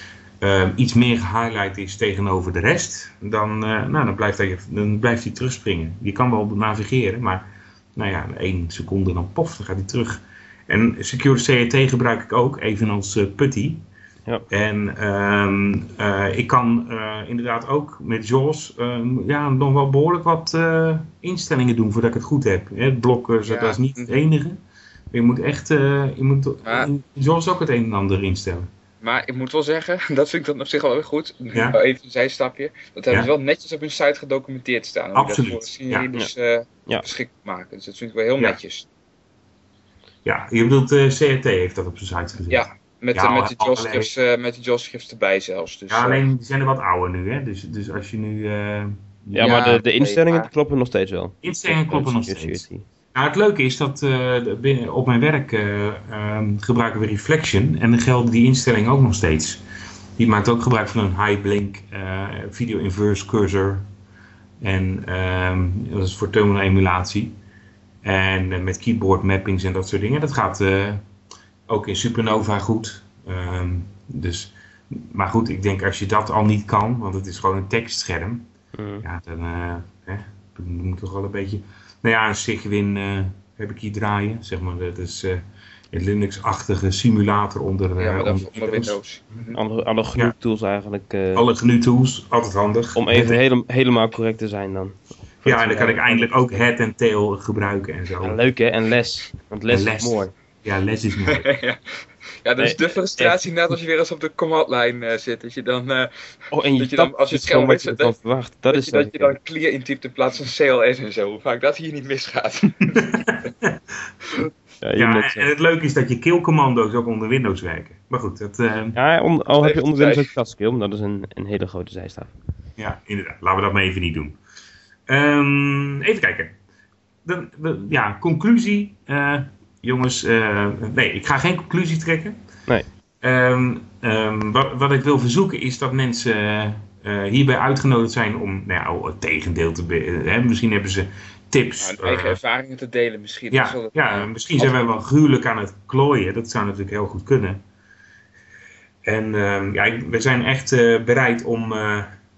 iets meer gehighlight is tegenover de rest, dan, nou, dan, blijft hij, dan blijft hij terugspringen. Je kan wel navigeren, maar nou ja, één seconde dan pof, dan gaat hij terug. En Secure CRT gebruik ik ook, evenals eh Putty. Ja. En ehm, eh, ik kan eh, inderdaad ook met JAWS ehm, ja, nog wel behoorlijk wat eh, instellingen doen voordat ik het goed heb. Hè, Het blokken, Ja. dat is niet het enige. Je moet echt eh, je moet Ja. in JAWS ook het een en ander instellen. Maar ik moet wel zeggen, dat vind ik dan op zich wel weer goed. Ja. Even een zijstapje. Dat hebben Ja. ze wel netjes op hun site gedocumenteerd staan. Absoluut, dat voor eh Ja. beschikbaar maken. Dus dat vind ik wel heel Ja. netjes. Ja, je bedoelt eh, CRT heeft dat op zijn site gezet. Ja, met, Ja, met, de JOS-scripts, eh, met de JOS-scripts erbij zelfs. Dus, Ja, eh, alleen die zijn er wat ouder nu, hè? Dus, dus als je nu. eh, Ja, Ja, maar de, de instellingen maar- kloppen nog steeds wel. Instellingen kloppen nog steeds. Nou, het leuke is dat eh, binnen- op mijn werk eh, ehm, gebruiken we Reflection en dan gelden die instellingen ook nog steeds. Die maakt ook gebruik van een high blink eh, video inverse cursor en ehm, dat is voor terminal emulatie en eh, met keyboard mappings en dat soort dingen. Dat gaat eh, ook in Supernova goed. Ehm, dus, maar goed, ik denk als je dat al niet kan, want het is gewoon een tekstscherm, Mm. ja, dan eh, hè, dan moet toch wel een beetje. Nou ja, een Sigwin heb ik hier draaien. Zeg maar, dat is een Linux-achtige simulator onder, ja, onder Windows. Alle, alle genoeg tools eigenlijk. Alle GNU-tools, altijd handig. om even hele, helemaal correct te zijn dan. Ja, en dan kan ik eindelijk ook head en tail gebruiken en zo. Ja, leuk hè, en les. Want les, is mooi. Ja, les is mooi. ja. ja, dat is Nee, de frustratie net als je weer eens op de command-line eh, zit. Dat je dan, eh, Oh, en je, Dat je dan- als je het scherm wat je wit ervan zet, verwacht. Dat, dat, is je, dat je dan clear intypt in plaats van CLS en zo. Hoe vaak dat hier niet misgaat. Ja, en, eh, het leuke is dat je kill-commando's ook onder Windows werken. Maar goed, dat, eh, ja, on- al heb je onder Windows ook maar dat is een, een hele grote zijstap. Ja, inderdaad. Laten we dat maar even niet doen. Ehm, even kijken. De, de- ja, conclusie. eh, jongens, eh, nee, ik ga geen conclusie trekken. Nee. Ehm, ehm, wat, wat ik wil verzoeken is dat mensen eh, hierbij uitgenodigd zijn om nou ja, het tegendeel te... Hè, misschien hebben ze tips. Nou, eigen ervaringen te delen misschien. Ja, ja misschien zijn wij wel gruwelijk aan het klooien. Dat zou natuurlijk heel goed kunnen. En uh, ja, we zijn echt bereid om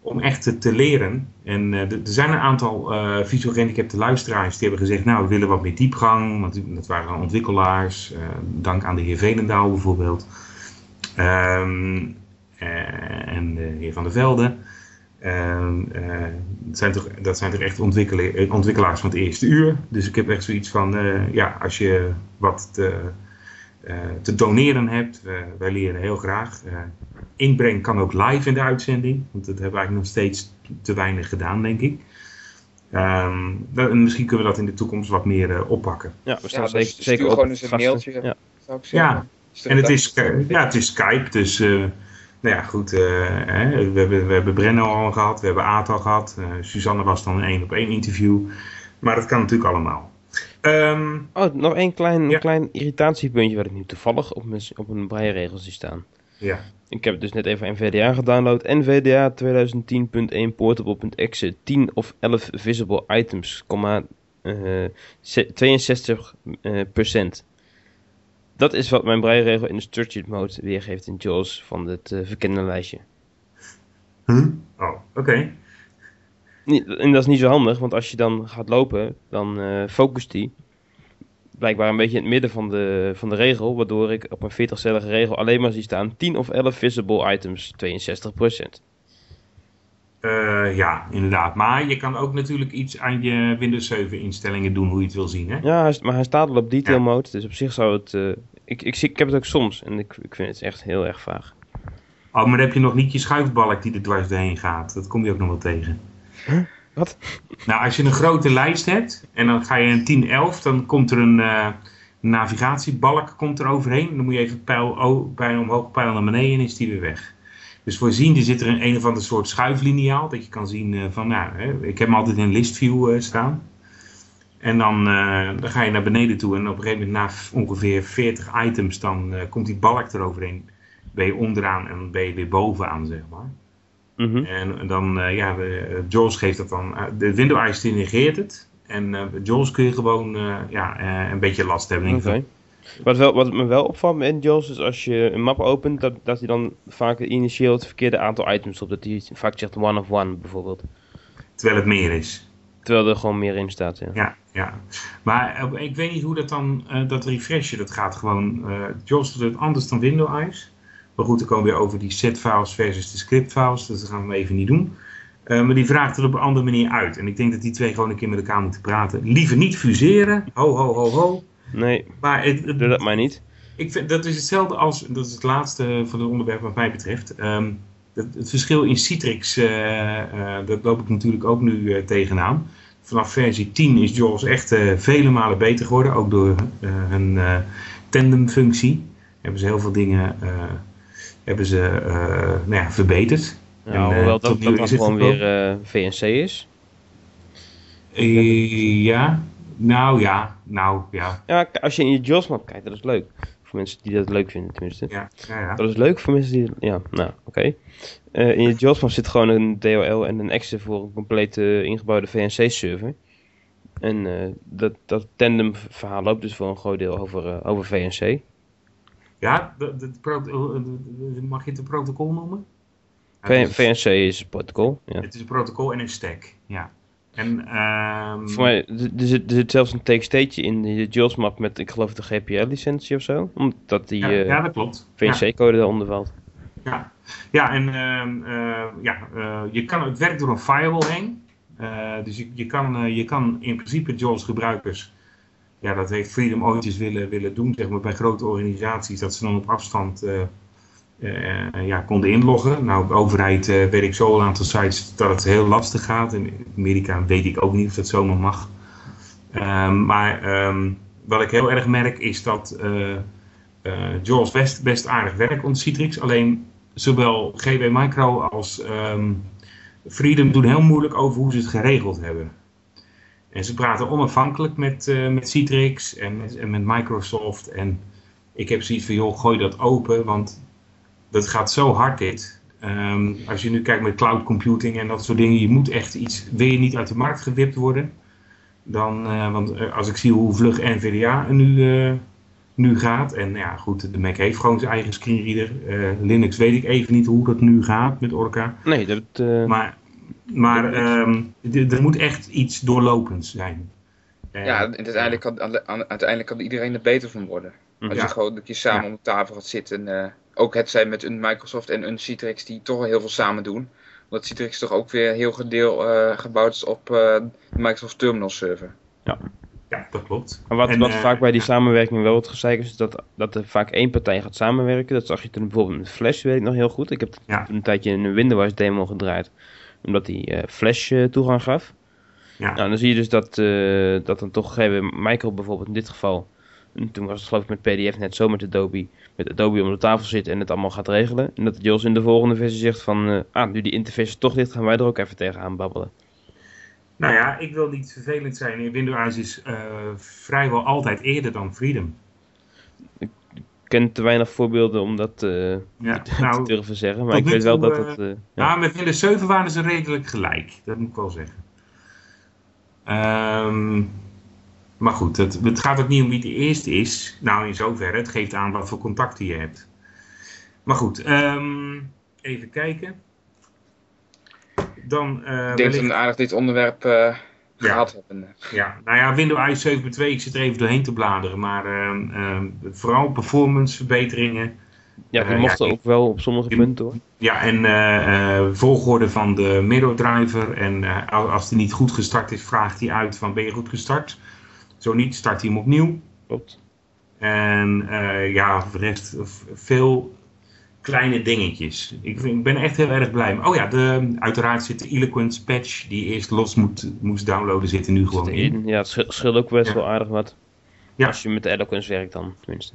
om echt te, leren. En uh, er zijn een aantal uh, visueel gehandicapte luisteraars die hebben gezegd, nou we willen wat meer diepgang, want dat waren ontwikkelaars, uh, dank aan de heer Velendaal bijvoorbeeld. Um, en de heer Van der Velde. Ehm, dat, zijn toch, dat zijn toch echt ontwikkelaars van het eerste uur. Dus ik heb echt zoiets van, ja, als je wat te, te doneren hebt, wij leren heel graag inbreng kan ook live in de uitzending. Want dat hebben we eigenlijk nog steeds te weinig gedaan, denk ik. Um, misschien kunnen we dat in de toekomst wat meer uh, oppakken. Ja, we staan ja, dus zeker, zeker gewoon eens een mailtje, ja. zou ik zeggen. Ja, en het is, ja, het is Skype, dus... Uh, nou ja, goed. Uh, hè, we, hebben, we hebben Brenno al gehad, we hebben Aad al gehad. Suzanne was dan een één op één interview. Maar dat kan natuurlijk allemaal. Um, oh, nog één klein, ja. klein irritatiepuntje wat ik nu toevallig op, mijn, op een breiregel zie staan. Ja. Ik heb dus net even NVDA gedownload. NVDA 2010.1 portable.exe 10 of 11 visible items, uh, 62 uh, procent. Dat is wat mijn breiregel in de structured mode weergeeft in JAWS van het uh, verkende lijstje. Hm? Oh, oké. Okay. En dat is niet zo handig, want als je dan gaat lopen, dan uh, focust hij blijkbaar een beetje in het midden van de, van de regel, waardoor ik op een 40-cellige regel alleen maar zie staan 10 of 11 visible items, 62%. Uh, ja, inderdaad. Maar je kan ook natuurlijk iets aan je Windows 7 instellingen doen hoe je het wil zien. Hè? Ja, maar hij staat al op detail mode, dus op zich zou het... Uh, ik, ik, ik heb het ook soms en ik, ik vind het echt heel erg vaag. Oh, maar dan heb je nog niet je schuifbalk die er dwars doorheen gaat. Dat kom je ook nog wel tegen. Wat? Nou, als je een grote lijst hebt en dan ga je een 10, 11, dan komt er een uh, navigatiebalk komt er overheen. Dan moet je even pijl, pijl omhoog, pijl naar beneden en is die weer weg. Dus voorzien zit er een, een of ander soort schuifliniaal. Dat je kan zien uh, van, nou, hè, ik heb hem altijd in listview uh, staan. En dan, dan ga je naar beneden toe en op een gegeven moment na ongeveer 40 items, dan komt die balk eroverheen. Ben je onderaan en ben je weer bovenaan, zeg maar. Mhm. En dan, uh, ja, Jaws geeft dat dan, uh, de window ICT negeert het. En uh, Jaws kun je gewoon ja, een beetje last hebben. Okay. Wat, wel, wat me wel opvalt in Jaws is als je een map opent, dat, dat hij dan vaak initieel het verkeerde aantal items op. Dat hij vaak zegt one of one bijvoorbeeld. Terwijl het meer is. Terwijl er gewoon meer in staat, ja. Ja, ja. Maar ik weet niet hoe dat dan, dat refreshen, dat gaat gewoon, Jaws doet het anders dan Window Eyes. Maar goed, dan komen we weer over die set-files versus de script-files. Dus dat gaan we even niet doen. Uh, maar die vraagt er op een andere manier uit. En ik denk dat die twee gewoon een keer met elkaar moeten praten. Liever niet fuseren. Ho, ho, ho, ho. Nee, maar het, het, doe dat maar niet. Ik vind, dat is hetzelfde als, dat is het laatste van het onderwerp wat mij betreft. Um, het, het, verschil in Citrix, uh, uh, dat loop ik natuurlijk ook nu tegenaan. Vanaf versie 10 is JAWS echt vele malen beter geworden. Ook door hun tandem functie. Hebben ze heel veel dingen hebben ze uh, nou ja, verbeterd. En, hoewel dat, dat gewoon weer uh, VNC is. ja, nou ja, nou ja. Ja, als je in je JAWS map kijkt, dat is leuk. Voor mensen die dat leuk vinden tenminste. Ja, ja, ja. Dat is leuk voor mensen die... Ja, nou, oké. Okay. Uh, in je JAWS map zit gewoon een DLL en een exe voor een complete ingebouwde VNC-server. En uh, dat, dat tandem verhaal loopt dus voor een groot deel over, uh, over VNC. Ja, de, de, de, mag je het een protocol noemen? VNC is een protocol. Ja. Het is een protocol en een stack, ja. En, um... Voor mij, er zit, er zit zelfs een TXT'tje in de JAWS map met, ik geloof, de GPL-licentie of zo. Omdat die ja, ja, dat klopt. VNC-code eronder valt. Ja, ja en uh, uh, ja, uh, je kan, het werkt door een firewall heen. dus je, je, kan, je kan in principe JAWS gebruikers ja, dat heeft Freedom ooit willen, willen doen zeg maar, bij grote organisaties. Dat ze dan op afstand uh, uh, ja, konden inloggen. Nou, de overheid uh, weet ik zo een aantal sites dat het heel lastig gaat. In Amerika weet ik ook niet of dat zomaar mag. Um, maar um, wat ik heel erg merk is dat Jaws best, best aardig werkt onder Citrix. Alleen zowel GW Micro als um, Freedom doen heel moeilijk over hoe ze het geregeld hebben. En ze praten onafhankelijk met, uh, met Citrix en met, en met Microsoft. En ik heb zoiets van, joh, gooi dat open, want dat gaat zo hard dit. Ehm, als je nu kijkt met cloud computing en dat soort dingen, je moet echt iets, wil je niet uit de markt gewipt worden, dan, eh, want eh, als ik zie hoe vlug NVDA nu, eh, nu gaat, en ja goed, de Mac heeft gewoon zijn eigen screenreader, Eh, Linux weet ik even niet hoe dat nu gaat met Orca, Nee, dat... eh, maar, maar ehm, d- er moet echt iets doorlopends zijn. En- Ja, en uiteindelijk kan, uiteindelijk kan iedereen er beter van worden. Als Ja. je gewoon een keer samen Ja. om de tafel gaat zitten. eh, ook het zijn met een Microsoft en een Citrix die toch wel heel veel samen doen. Omdat Citrix toch ook weer heel gedeel eh, gebouwd is op eh, de Microsoft Terminal Server. Ja, dat klopt. Maar wat, En, wat vaak bij die samenwerking wel het gezeik is, is dat, dat er vaak één partij gaat samenwerken. Dat zag je toen bijvoorbeeld met Flash, weet ik nog heel goed. Ik heb Ja. toen een tijdje een Windows demo gedraaid, omdat die eh, Flash eh, toegang gaf. Ja. Nou, dan zie je dus dat, eh, dat dan toch gegeven Micro bijvoorbeeld in dit geval, en toen was het geloof ik met PDF net zo met Adobe, met Adobe om de tafel zit en het allemaal gaat regelen. En dat Jos in de volgende versie zegt van, ah, nu die interface toch ligt, gaan wij er ook even tegenaan babbelen. Nou ja, ik wil niet vervelend zijn. Windows is vrijwel altijd eerder dan Freedom. Ik ken te weinig voorbeelden om dat eh, Ja, te nou, durven zeggen, maar ik weet wel toe, dat eh, het... eh, ja. ja, met Windows 7 waren ze redelijk gelijk. Dat moet ik wel zeggen. Ehm, maar goed, het, het gaat ook niet om wie de eerste is. Nou, in zoverre. Het geeft aan wat voor contacten je hebt. Maar goed, ehm, even kijken. Dan, eh, ik denk dat we aardig dit onderwerp eh. Gehad hebben. Ja, nou ja, Windows 7.2, ik zit er even doorheen te bladeren, maar ehm, ehm, vooral performance verbeteringen. Ja, die Eh, mochten ja, ook wel op sommige punten hoor. Ja, en eh, eh, volgorde van de mirror driver. En eh, al- als die niet goed gestart is, vraagt hij uit van ben je goed gestart? Zo niet, start hij hem opnieuw. Klopt. En eh, ja, rest veel kleine dingetjes. Ik, ik ben echt heel erg blij. Oh ja, de, uiteraard zit de Eloquence patch die eerst los moet, moest downloaden, zit er nu gewoon in. Ja, het sch- scheelt ook best Ja. wel aardig wat. Ja. Als je met de Eloquence werkt dan, tenminste.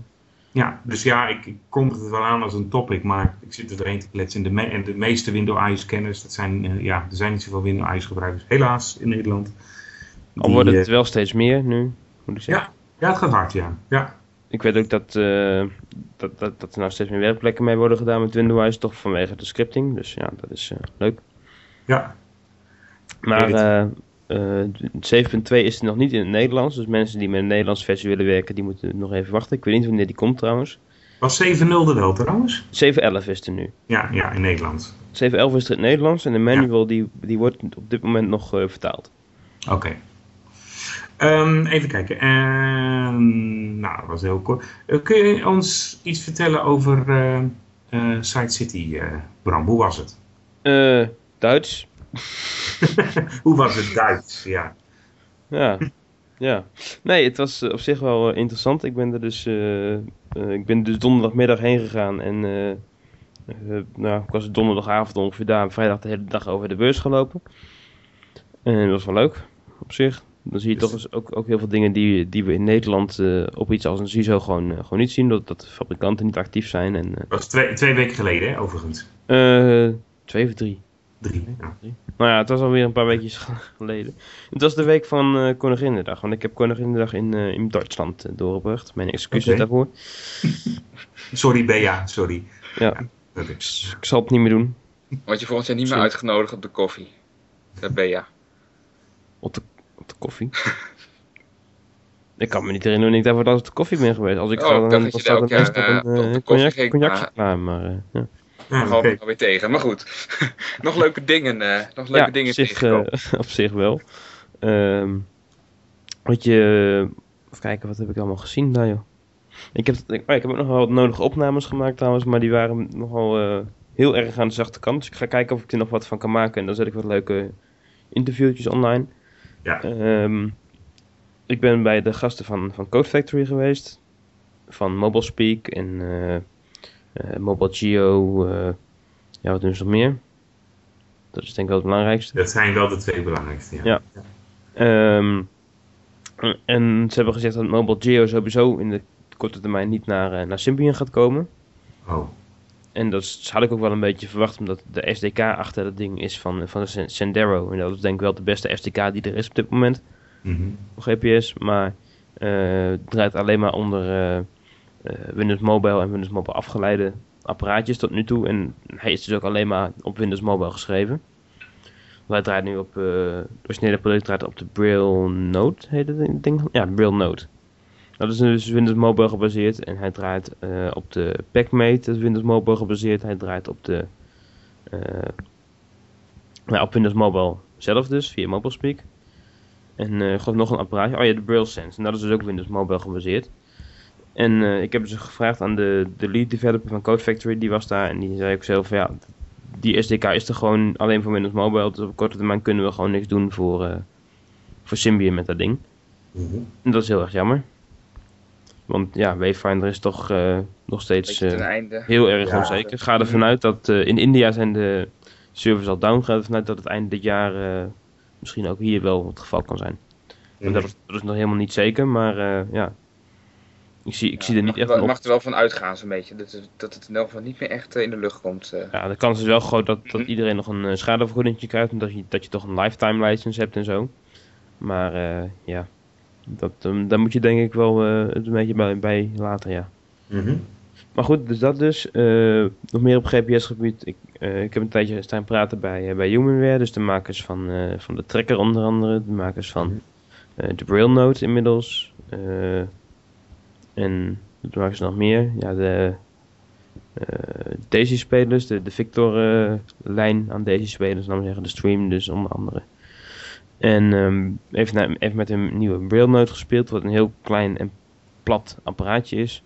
Ja, dus ja, ik, ik kondig het wel aan als een topic, maar ik zit er doorheen te kletsen. En de, me- en de meeste Windows IS kenners, dat zijn, eh, ja, er zijn niet zoveel Windows gebruikers, helaas, in Nederland. Al wordt eh, het wel steeds meer nu, moet ik zeggen. ja, het gaat hard, ja. ja. Ik weet ook dat, eh, dat, dat, dat er nou steeds meer werkplekken mee worden gedaan met Windows, toch vanwege de scripting. Dus ja, dat is eh, leuk. Ja, Maar weet eh 7.2 is er nog niet in het Nederlands. Dus mensen die met een Nederlandse versie willen werken, die moeten nog even wachten. Ik weet niet wanneer die komt trouwens. was 7.0 er wel trouwens? 7.11 is er nu. Ja, ja, in Nederland. 7.11 is er in het Nederlands en de manual die, die wordt op dit moment nog vertaald. Oké. Ehm, even kijken. En, nou, dat was heel kort. Eh, kun je ons iets vertellen over eh eh, Side City, Bram? Hoe was het? Duits. Hoe was het Duits? Ja. Ja. ja. Nee, het was op zich wel interessant. Ik ben er dus, ik ben dus donderdagmiddag heen gegaan en nou, ik was donderdagavond ongeveer daar en vrijdag de hele dag over de beurs gelopen. En dat was wel leuk, op zich. Dan zie je Dus- toch eens ook, ook heel veel dingen die, die we in Nederland eh, op iets als een CISO gewoon, eh, gewoon niet zien. Dat, dat de fabrikanten niet actief zijn. En, Dat was twee, twee weken geleden, hè, overigens. eh, eh, twee of drie. Drie. Ja. Nou ja, het was alweer een paar weekjes geleden. Het was de week van eh Koninginnedag. Want ik heb Koninginnedag in, eh, in Duitsland eh, doorgebracht. Mijn excuses daarvoor. Sorry, Bea, sorry. Ja. Dat is. Ik zal het niet meer doen. Word je volgend jaar niet meer uitgenodigd op de koffie. Ben je. Op de, op de koffie. ik kan me niet herinneren wanneer ik daarvoor laatst op de koffie ben geweest. Als ik Oh, ga, ik dan, dacht dan dat je staat elk jaar, eh, een cognac, cognacje maar- klaar. Maar, eh, ja. Ja, Daar oké. we alweer tegen. Maar goed. nog leuke dingen. eh, nog leuke ja, dingen op zich, eh, op zich wel. Ehm wat je... Even kijken, wat heb ik allemaal gezien daar, joh. Ik heb, ik, oh, ik heb ook nog wel wat nodige opnames gemaakt trouwens, maar die waren nogal eh, heel erg aan de zachte kant. Dus ik ga kijken of ik er nog wat van kan maken en dan zet ik wat leuke interviewtjes online. Ja. Ehm, ik ben bij de gasten van, van Code Factory geweest, van Mobile Speak en eh, eh, Mobile Geo. eh, ja, wat doen ze nog meer? Dat is denk ik wel het belangrijkste. Dat zijn wel de twee belangrijkste. Ja. Ja. Ehm, en ze hebben gezegd dat Mobile Geo sowieso in de korte termijn niet naar, naar Symbian gaat komen. Oh, En dat had ik ook wel een beetje verwacht, omdat de SDK achter dat ding is van, van de Sen- Sendero. En dat is denk ik wel de beste SDK die er is op dit moment voor GPS. Maar eh, het draait alleen maar onder eh, eh, Windows Mobile en Windows Mobile afgeleide apparaatjes tot nu toe. En hij is dus ook alleen maar op Windows Mobile geschreven. Wij draait nu op, uh, het originele product draait op de Braille Note, heet het ding? Ja, Braille Note. Dat is dus Windows Mobile gebaseerd en hij draait uh, op de PacMate, dat is Windows Mobile gebaseerd. Hij draait op de, uh, nou, op Windows Mobile zelf dus, via MobileSpeak. En uh, geloof nog een apparaatje, oh ja, de Braille Sense. En dat is dus ook Windows Mobile gebaseerd. En ik heb dus gevraagd aan de, de lead developer van Code Factory, die was daar. En die zei ook zelf, ja, die SDK is er gewoon alleen voor Windows Mobile. Dus op korte termijn kunnen we gewoon niks doen voor, voor Symbian met dat ding. Mm -hmm. En dat is heel erg jammer. Want ja, Wayfinder is toch uh, nog steeds uh, heel erg ja, onzeker. Ga ervan uit dat in India zijn de servers al down. Ga ervan uit dat het eind dit jaar misschien ook hier wel het geval kan zijn. Mm -hmm. dat, is, dat, is, nog helemaal niet zeker, maar ja, ik zie, ik ja, zie er niet mag, echt Je mag er wel van uitgaan zo'n beetje. Dat, dat het in elk geval niet meer echt uh, in de lucht komt. Uh. Ja, de kans is wel groot dat, dat iedereen nog een uh, schadevergoeding krijgt. En dat je, dat je toch een lifetime license hebt en zo. Maar ja, dat, um, daar moet je denk ik wel het een beetje bij, bij laten, ja. Mm -hmm. Maar goed, dus dat dus. nog meer op GPS-gebied. Ik, ik heb een tijdje staan praten bij, bij Humanware. Dus de makers van, van de Tracker onder andere. De makers van de Braille Note inmiddels. En wat maken ze nog meer? Ja, de Daisy-spelers, de, de Victor-lijn aan Daisy-spelers, dan zeggen de stream dus onder andere. En um, even, naar, even met een nieuwe Braille Note gespeeld, wat een heel klein en plat apparaatje is.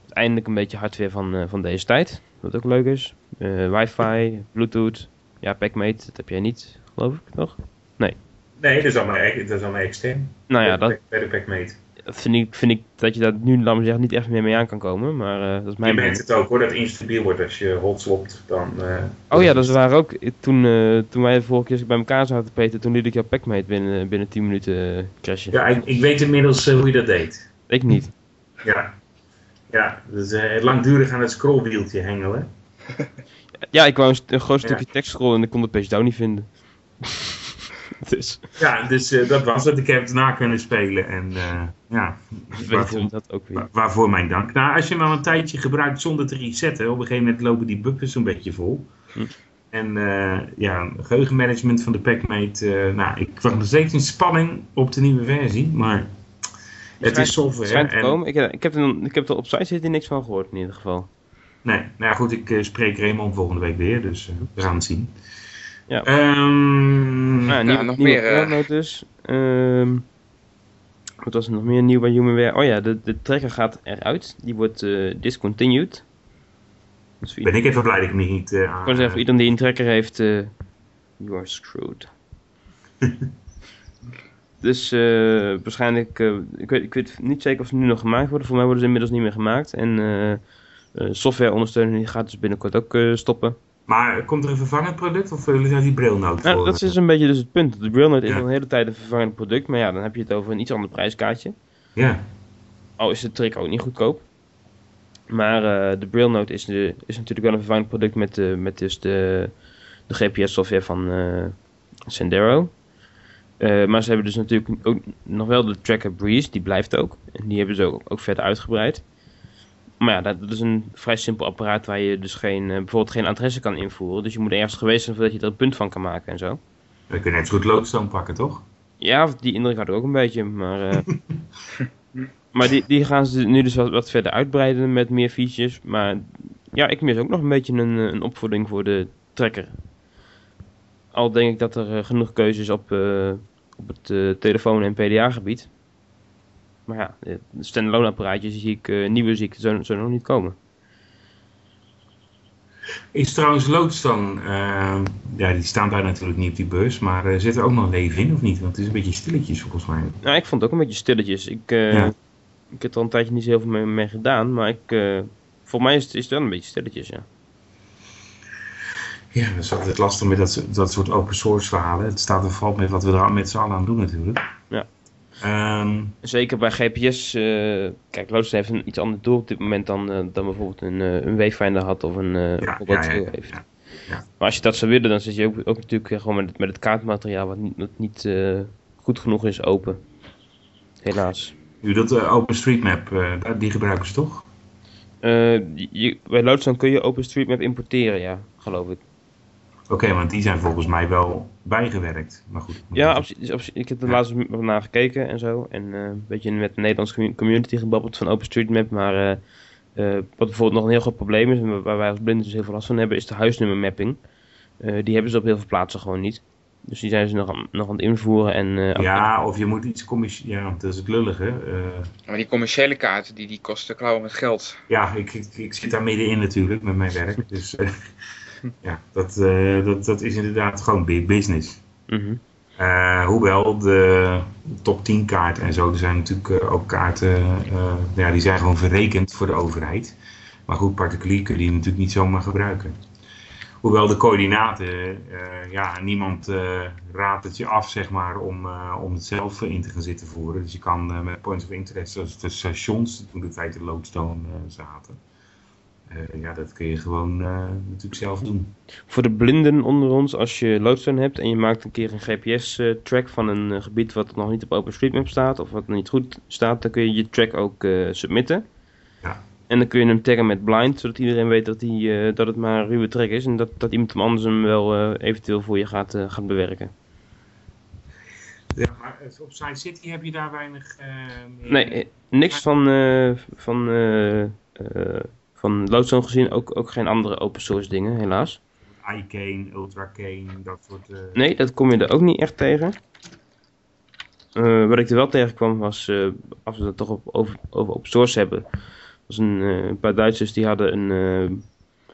Uiteindelijk een beetje hardware van, uh, van deze tijd, wat ook leuk is. Uh, Wi-Fi, Bluetooth, ja, PacMate, dat heb jij niet, geloof ik, toch? Nee. Nee, dat is allemaal, dat is allemaal extern. Nou ja, dat... Bij de PacMate dat vind ik, vind ik dat je daar nu, laat zeggen, niet echt meer mee aan kan komen. Maar uh, dat is mijn Je merkt het ook hoor, dat het instabiel wordt als je hot swapt. Dan, uh, oh ja, dat is waar ook. Toen, uh, toen wij de vorige keer bij elkaar zaten, Peter, toen liet ik jouw packmate binnen, binnen 10 minuten crashen. Ja, ik, ik weet inmiddels hoe je dat deed. Ik niet. Ja, ja dus langdurig aan het scrollwieltje hengelen. ja, ik wou een, een groot stukje ja. tekst scrollen en ik kon de page down niet vinden. dus. Ja, dus uh, dat was het. Ik heb het na kunnen spelen. En uh, ja, waarvoor, dat ook weer. waarvoor mijn dank. Nou, als je hem al een tijdje gebruikt zonder te resetten, op een gegeven moment lopen die buffers een beetje vol. Hm. En uh, ja, geheugenmanagement van de PacMate. nou, ik wacht nog steeds in spanning op de nieuwe versie, maar het is software. Te komen. Ik, ik, heb er, ik heb er op site zitten niks van gehoord in ieder geval. Nee, nou ja, goed, ik spreek Raymond volgende week weer, dus we gaan het zien. Ja. Um, nou, nieuw, ja, nog nieuwe meer. Uh... dus. Um, wat was er nog meer nieuw bij Humanware? Oh ja, de, de tracker gaat eruit. Die wordt uh, discontinued. Dus ben ik even blij dat ik me niet uh, aan... Ik zeggen, voor iedereen die een tracker heeft, you are screwed. dus waarschijnlijk, ik, weet, ik weet niet zeker of ze nu nog gemaakt worden. Voor mij worden ze inmiddels niet meer gemaakt. En softwareondersteuning gaat dus binnenkort ook stoppen. Maar komt er een vervangend product of willen ze die brilnoot nou, Dat is een beetje dus het punt. De brilnoot is al een hele tijd een vervangend product. Maar ja, dan heb je het over een iets ander prijskaartje. Ja. Al is de trick ook niet goedkoop. Maar uh, de brilnoot is, de, is natuurlijk wel een vervangend product met, de, met dus de, de GPS-software van uh, Sendero. Uh, maar ze hebben dus natuurlijk ook nog wel de Tracker Breeze, die blijft ook. En die hebben ze ook, ook verder uitgebreid. Maar ja, dat, is een vrij simpel apparaat waar je dus geen, uh, bijvoorbeeld geen adressen kan invoeren. Dus je moet ergens geweest zijn voordat je er een punt van kan maken en zo. Dan kun je net zo goed Lodestone pakken, toch? Ja, die indruk had ik ook een beetje. Maar, uh, maar die, die gaan ze nu dus wat, wat, verder uitbreiden met meer features. Maar ja, ik mis ook nog een beetje een, een opvoeding voor de trekker. Al denk ik dat er genoeg keuzes op, op het telefoon- en PDA-gebied. Maar ja, standalone apparaatjes zie ik, uh, nieuwe zie ik zo, zo nog niet komen. Is trouwens Lodestone, uh, ja die staan daar natuurlijk niet op die beurs, maar uh, zit er ook nog leven in of niet? Want het is een beetje stilletjes volgens mij. Nou, ik vond het ook een beetje stilletjes. Ik, uh, ja. ik heb er al een tijdje niet zo heel veel mee, mee gedaan, maar ik, voor mij is het, is het wel een beetje stilletjes, ja. Ja, dat is altijd lastig met dat, dat soort open source verhalen. Het staat er vooral met wat we er met z'n allen aan doen natuurlijk. Um, Zeker bij GPS, uh, kijk, Lotus heeft een iets ander doel op dit moment dan, uh, dan bijvoorbeeld een, uh, een Wayfinder had of een uh, ja, ja, ja, heeft. Ja, maar als je dat zou willen, dan zit je ook, ook natuurlijk gewoon met het, met het kaartmateriaal wat niet, wat niet goed genoeg is open. Helaas. U dat OpenStreetMap, die gebruiken ze toch? Eh, je, bij Lodestone kun je OpenStreetMap importeren, ja, geloof ik. Oké, want die zijn volgens mij wel bijgewerkt. Maar goed. Ja, absoluut. absolu- ik heb er laatst wat naar gekeken en zo. En eh, een beetje met de Nederlandse commu- community gebabbeld van OpenStreetMap. Maar eh, eh, wat bijvoorbeeld nog een heel groot probleem is, en waar wij als blinden dus heel veel last van hebben, is de huisnummermapping. Eh, die hebben ze op heel veel plaatsen gewoon niet. Dus die zijn ze nog aan, nog aan het invoeren. En, eh, Ja, of je moet iets commerciële... Ja, dat is het lullige. Eh, Maar die commerciële kaarten, die, die kosten klauwen met geld. ja, ik, ik, ik zit daar middenin natuurlijk met mijn werk. Dus eh, ja, dat, eh, dat, dat is inderdaad gewoon big business. mhm. Eh, hoewel de top 10 kaart en zo, er zijn natuurlijk eh, ook kaarten, ja, die zijn gewoon verrekend voor de overheid. Maar goed, particulier kun je die natuurlijk niet zomaar gebruiken. Hoewel de coördinaten, ja, niemand raadt het je af, zeg maar, om, om het zelf in te gaan zitten voeren. Dus je kan met points of interest, zoals de stations, toen de tijd de Lodestone zaten, eh, ja, dat kun je gewoon eh, natuurlijk zelf doen. Voor de blinden onder ons, als je Lodestone hebt en je maakt een keer een GPS-track van een eh, gebied wat nog niet op OpenStreetMap staat of wat niet goed staat, dan kun je je track ook eh, submitten. Ja. En dan kun je hem taggen met blind, zodat iedereen weet dat, die, eh, dat het maar een ruwe track is en dat, dat iemand anders hem wel eh, eventueel voor je gaat, eh, gaat bewerken. Ja, maar eh, op Side City heb je daar weinig eh, meer... Nee, eh, niks van, eh van, eh, eh, van Lodestone gezien, ook, ook geen andere open source dingen, helaas. iCane, UltraCane, dat soort... eh, Nee, dat kom je er ook niet echt tegen. Eh, wat ik er wel tegenkwam was, eh, als we het toch op, over, over open source hebben, was een, een paar Duitsers die hadden een,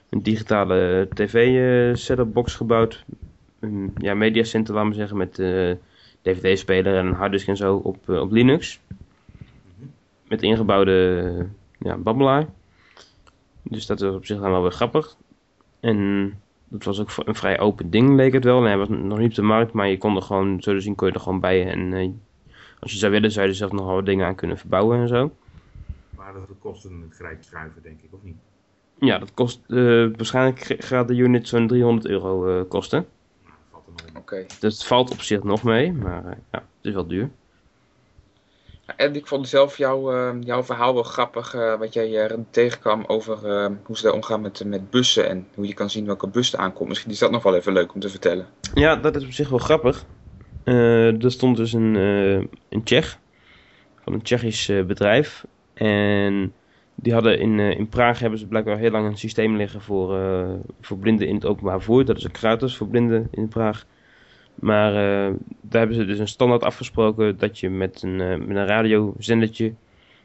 een digitale tv-setup box gebouwd. Een ja, mediacenter, laten we zeggen, met dvd-speler en een harddisk en zo op, op Linux. Met ingebouwde ja, babbelaar. Dus dat was op zich dan wel weer grappig. En dat was ook een vrij open ding, leek het wel. En hij was nog niet op de markt, maar je kon er gewoon, zo te zien, kon je er gewoon bij. En eh, als je zou willen, zou je er zelf nog wel wat dingen aan kunnen verbouwen en zo. Maar dat kosten het grijp schuiven, denk ik, of niet? Ja, dat kost, eh, waarschijnlijk gaat de unit zo'n 300 euro eh, kosten. Nou, dat valt er nog. Oké. Dus het valt op zich nog mee, maar ja, het is wel duur. En ik vond zelf jouw, eh, jouw verhaal wel grappig, eh, wat jij eh, tegenkwam over eh, hoe ze daar omgaan met, met bussen en hoe je kan zien welke bus aankomt. Misschien is dat nog wel even leuk om te vertellen. Ja, dat is op zich wel grappig. Eh, er stond dus een, eh, een Tsjech van een Tsjechisch eh, bedrijf. En die hadden in, eh, in Praag hebben ze blijkbaar heel lang een systeem liggen voor, eh, voor blinden in het openbaar vervoer. Dat is ook gratis voor blinden in Praag. Maar eh, daar hebben ze dus een standaard afgesproken dat je met een, eh, met een radiozendertje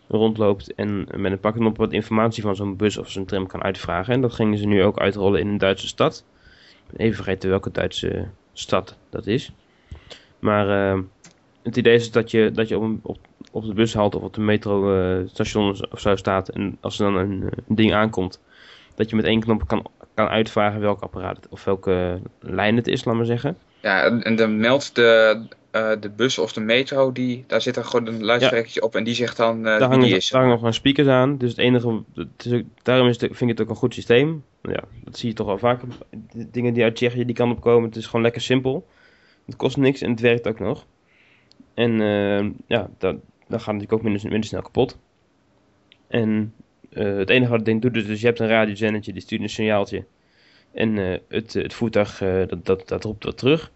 rondloopt en met een pakknop wat informatie van zo'n bus of zo'n tram kan uitvragen. En dat gingen ze nu ook uitrollen in een Duitse stad. Even vergeten welke Duitse stad dat is. Maar eh, het idee is dat je, dat je op, een, op, op de bushalte of op de metrostation of zo staat. En als er dan een, ding aankomt, dat je met één knop kan, kan uitvragen welk apparaat of welke lijn het is, laat maar zeggen. Ja, en, dan meldt de, eh, de bus of de metro, die, daar zit dan gewoon een luidsprekkertje op en die zegt dan eh, daar wie hangen, die is. daar hangen nog gewoon speakers aan. Dus het enige, het is ook- daarom is het, vind ik het ook een goed systeem. Ja, dat zie je toch wel vaak. De Dingen die uit Tsjechië die kant op komen. Het is gewoon lekker simpel. Het kost niks en het werkt ook nog. En eh, ja, dan, dan gaat natuurlijk ook minder, minder snel kapot. En het enige wat het ding doet is, dus je hebt een radiozendertje, die stuurt een signaaltje. En eh, het, het voertuig, eh, dat, dat, dat roept wat terug.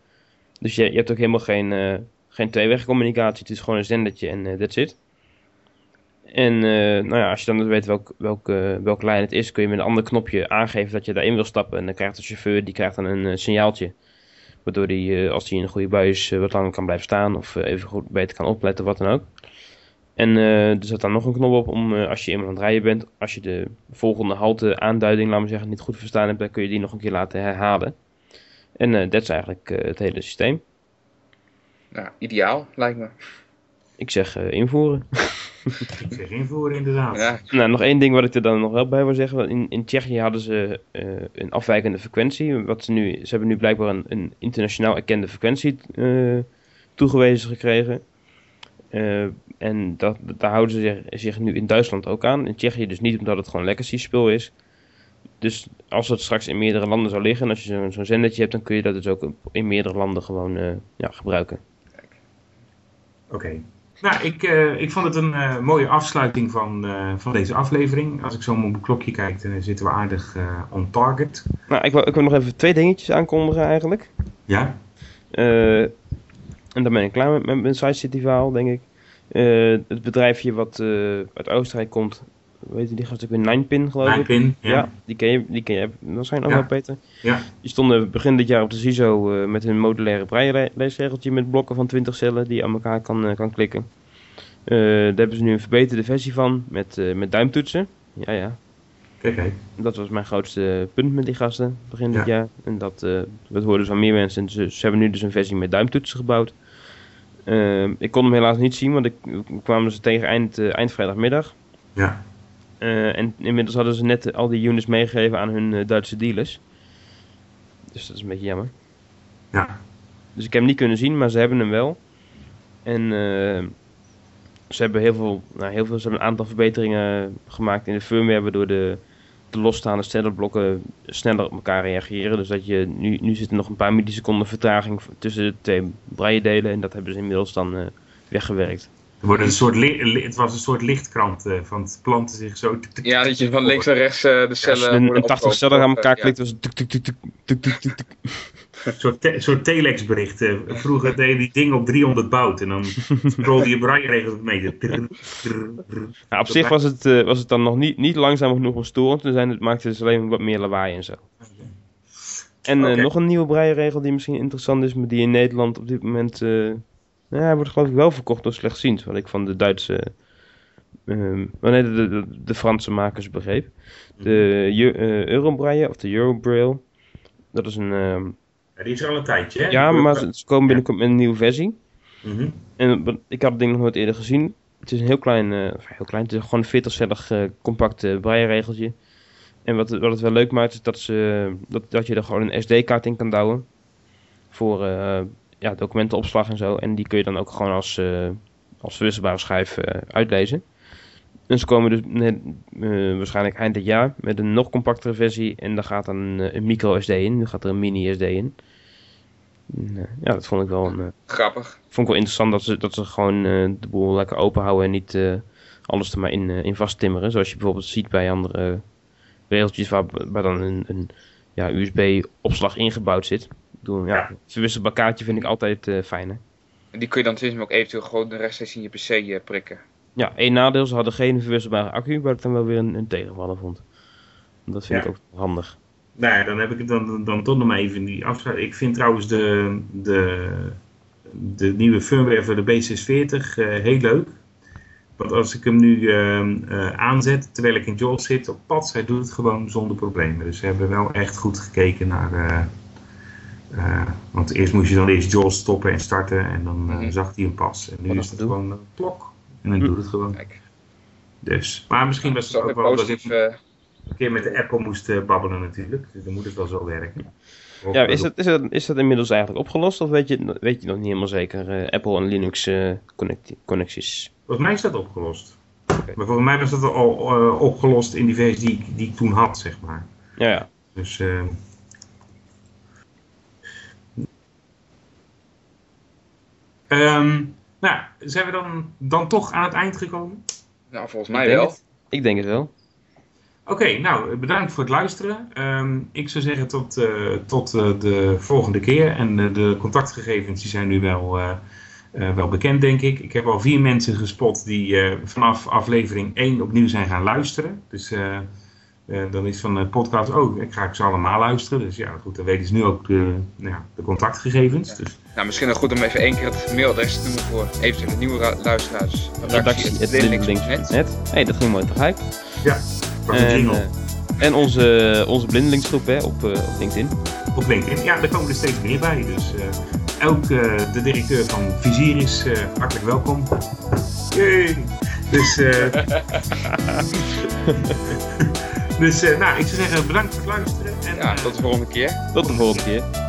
Dus je, je hebt ook helemaal geen, eh geen tweewegcommunicatie. Het is gewoon een zendertje en eh, that's it. En eh, nou ja, als je dan dus weet welk, welk, eh, welke lijn het is, kun je met een ander knopje aangeven dat je daarin wil stappen. En dan krijgt de chauffeur die krijgt dan een eh, signaaltje. Waardoor hij, eh, als hij in een goede bui is, eh, wat langer kan blijven staan. Of eh, even goed beter kan opletten, wat dan ook. En eh, er zit dan nog een knop op om, eh, als je eenmaal aan het rijden bent, als je de volgende halte aanduiding, laten we zeggen, niet goed verstaan hebt, dan kun je die nog een keer laten herhalen. En eh, dat is eigenlijk eh, het hele systeem. Nou, ideaal, lijkt me. Ik zeg eh, invoeren. Ik zeg invoeren inderdaad. Ja, Nou, nog één ding wat ik er dan nog wel bij wil zeggen. In, in Tsjechië hadden ze eh, een afwijkende frequentie. Wat ze, nu, ze hebben nu blijkbaar een, een internationaal erkende frequentie eh, toegewezen gekregen. Eh, en dat, daar houden ze zich, zich nu in Duitsland ook aan. In Tsjechië dus niet, omdat het gewoon legacy spul is. Dus als het straks in meerdere landen zou liggen, en als je zo'n zo'n zendertje hebt, dan kun je dat dus ook in meerdere landen gewoon eh, ja, gebruiken. Oké. Nou, ik, uh, ik vond het een uh, mooie afsluiting van, uh, van deze aflevering. Als ik zo op mijn klokje kijk, dan zitten we aardig on target. Nou, ik wil, ik wil nog even twee dingetjes aankondigen eigenlijk. Ja? En dan ben ik klaar met, met mijn Side City verhaal, denk ik. het bedrijfje wat uit Oostenrijk komt, weet je die gast ook weer Ninepin geloof ik? Ninepin, ja. ja. die ken je, die ken je waarschijnlijk ook Ja. wel, Peter. Ja. Die stonden begin dit jaar op de CISO eh, met hun modulaire breileesregeltje met blokken van 20 cellen die je aan elkaar kan, eh, kan klikken. Eh, daar hebben ze nu een verbeterde versie van met, eh, met duimtoetsen. Ja, ja. Kijk, kijk. Dat was mijn grootste punt met die gasten begin dit Ja. jaar. En dat, eh dat hoorden van meer mensen. En ze, ze hebben nu dus een versie met duimtoetsen gebouwd. Eh, ik kon hem helaas niet zien, want ik ik kwam ze tegen eind, eh, eind vrijdagmiddag. Ja. Eh, en inmiddels hadden ze net al die units meegegeven aan hun eh, Duitse dealers. Dus dat is een beetje jammer. Ja. Dus ik heb hem niet kunnen zien, maar ze hebben hem wel. En ze hebben heel veel, nou, heel veel, ze hebben een aantal verbeteringen gemaakt in de firmware, waardoor de, de losstaande stellerblokken sneller op elkaar reageren. Dus dat je, nu, nu zit er nog een paar milliseconden vertraging tussen de twee braille delen en dat hebben ze inmiddels dan eh, weggewerkt. Er wordt een soort het was een soort lichtkrant eh, van het planten zich zo. Ja, dat je van links naar rechts eh, de Als cellen... je een, worden een 80 opgekocht, cellen aan elkaar ja. klikt, was het soort, te- soort telex-bericht. eh. Vroeger deed je die ding op 300 bout en dan scrollde je braille-regels mee. Trrr, trrr, trrr. Op zich was het, eh, was het dan nog niet, niet langzaam genoeg om storend te zijn. Het maakte dus alleen wat meer lawaai en zo. En eh, nog een nieuwe breienregel die misschien interessant is, maar die in Nederland op dit moment... nou, hij wordt geloof ik wel verkocht door slechtziend, wat ik van de Duitse... ehm oh nee, de, de, Franse makers begreep. De Eurobraille, of de Eurobraille. Dat is een... ehm, Ja, die is er al een tijdje, hè? ja, maar ze, ze komen binnenkort met een nieuwe versie. Mhm. En ik had het ding nog nooit eerder gezien. Het is een heel klein, eh, heel klein, het is gewoon een 40-cellig eh, compact brailleregeltje. En wat, het- wat het wel leuk maakt is dat, ze, dat, dat je er gewoon een SD-kaart in kan douwen. Voor eh, ja, documentenopslag en zo. En die kun je dan ook gewoon als, als verwisselbare schijf uitlezen. En ze komen dus net, eh, waarschijnlijk eind dit jaar met een nog compactere versie. En daar gaat dan een, eh, een micro SD in. Nu gaat er een mini SD in. Eh, ja, dat vond ik wel een, Grappig. vond ik wel interessant dat ze, dat ze gewoon de boel lekker open houden en niet eh, alles er maar in, eh, in vasttimmeren. Zoals je bijvoorbeeld ziet bij andere regeltjes waar, waar dan een, een ja, USB-opslag ingebouwd zit. Bedoel, ja, verwisselbaar kaartje vind ik altijd eh fijner. En die kun je dan sinds ook eventueel gewoon rechtstreeks in je PC prikken. Ja, één nadeel, ze hadden geen verwisselbare accu, waar ik dan wel weer een, een tegenvaller vond. Dat vind Ja. ik ook handig. Nou ja, dan heb ik het dan, dan toch nog maar even in die afsluiting. Ik vind trouwens de, de, de nieuwe firmware voor de B640 eh, heel leuk. Want als ik hem nu ehm, eh, aanzet, terwijl ik in JAWS zit op pad, hij doet het gewoon zonder problemen. Dus ze hebben wel echt goed gekeken naar... eh, want eerst moest je dan eerst JAWS stoppen en starten en dan Mhm. zag hij hem pas. En nu is het gewoon een klok. En dan Hm. doet het gewoon. Kijk, Dus. Maar misschien dat was het ook wel dat positief. ik eh, een keer met de Apple moest eh, babbelen natuurlijk. Dus dan moet het wel zo werken. Ja, is dat, is, dat, is dat inmiddels eigenlijk opgelost of weet je, weet je nog niet helemaal zeker? eh, Apple en Linux eh, connecti- connecties. Volgens mij is dat opgelost. Maar volgens mij was dat al eh, opgelost in die versie die, ik- die ik toen had, zeg maar. Ja, ja. Dus. eh, ehm, nou, zijn we dan, dan toch aan het eind gekomen? nou, volgens mij wel. het. Ik denk het wel. Oké, nou, bedankt voor het luisteren. Ehm, ik zou zeggen tot, eh, tot eh, de volgende keer. En eh, de contactgegevens die zijn nu wel, eh, eh, wel bekend, denk ik. Ik heb al vier mensen gespot die eh, vanaf aflevering 1 opnieuw zijn gaan luisteren. Dus eh, eh, dan is van de podcast, oh, ik ga ik ze allemaal luisteren. Dus ja, goed, dan weten ze nu ook de, nou ja, de contactgegevens. Dus Nou, misschien nog goed om even één keer het mailadres te noemen voor eventuele nieuwe ra- luisteraars. Redactie, het blindelinks.net. Hé, dat ging mooi tegelijk. was een En, eh, en onze, onze blindelingsgroep hè, op, eh, op LinkedIn. op LinkedIn. Ja, daar komen er steeds meer bij. Dus eh, ook eh, de directeur van Vizier is eh, hartelijk welkom. Yay! Dus, eh, dus eh, nou, ik zou zeggen bedankt voor het luisteren. En, Ja, eh, tot de volgende keer. Tot de volgende keer.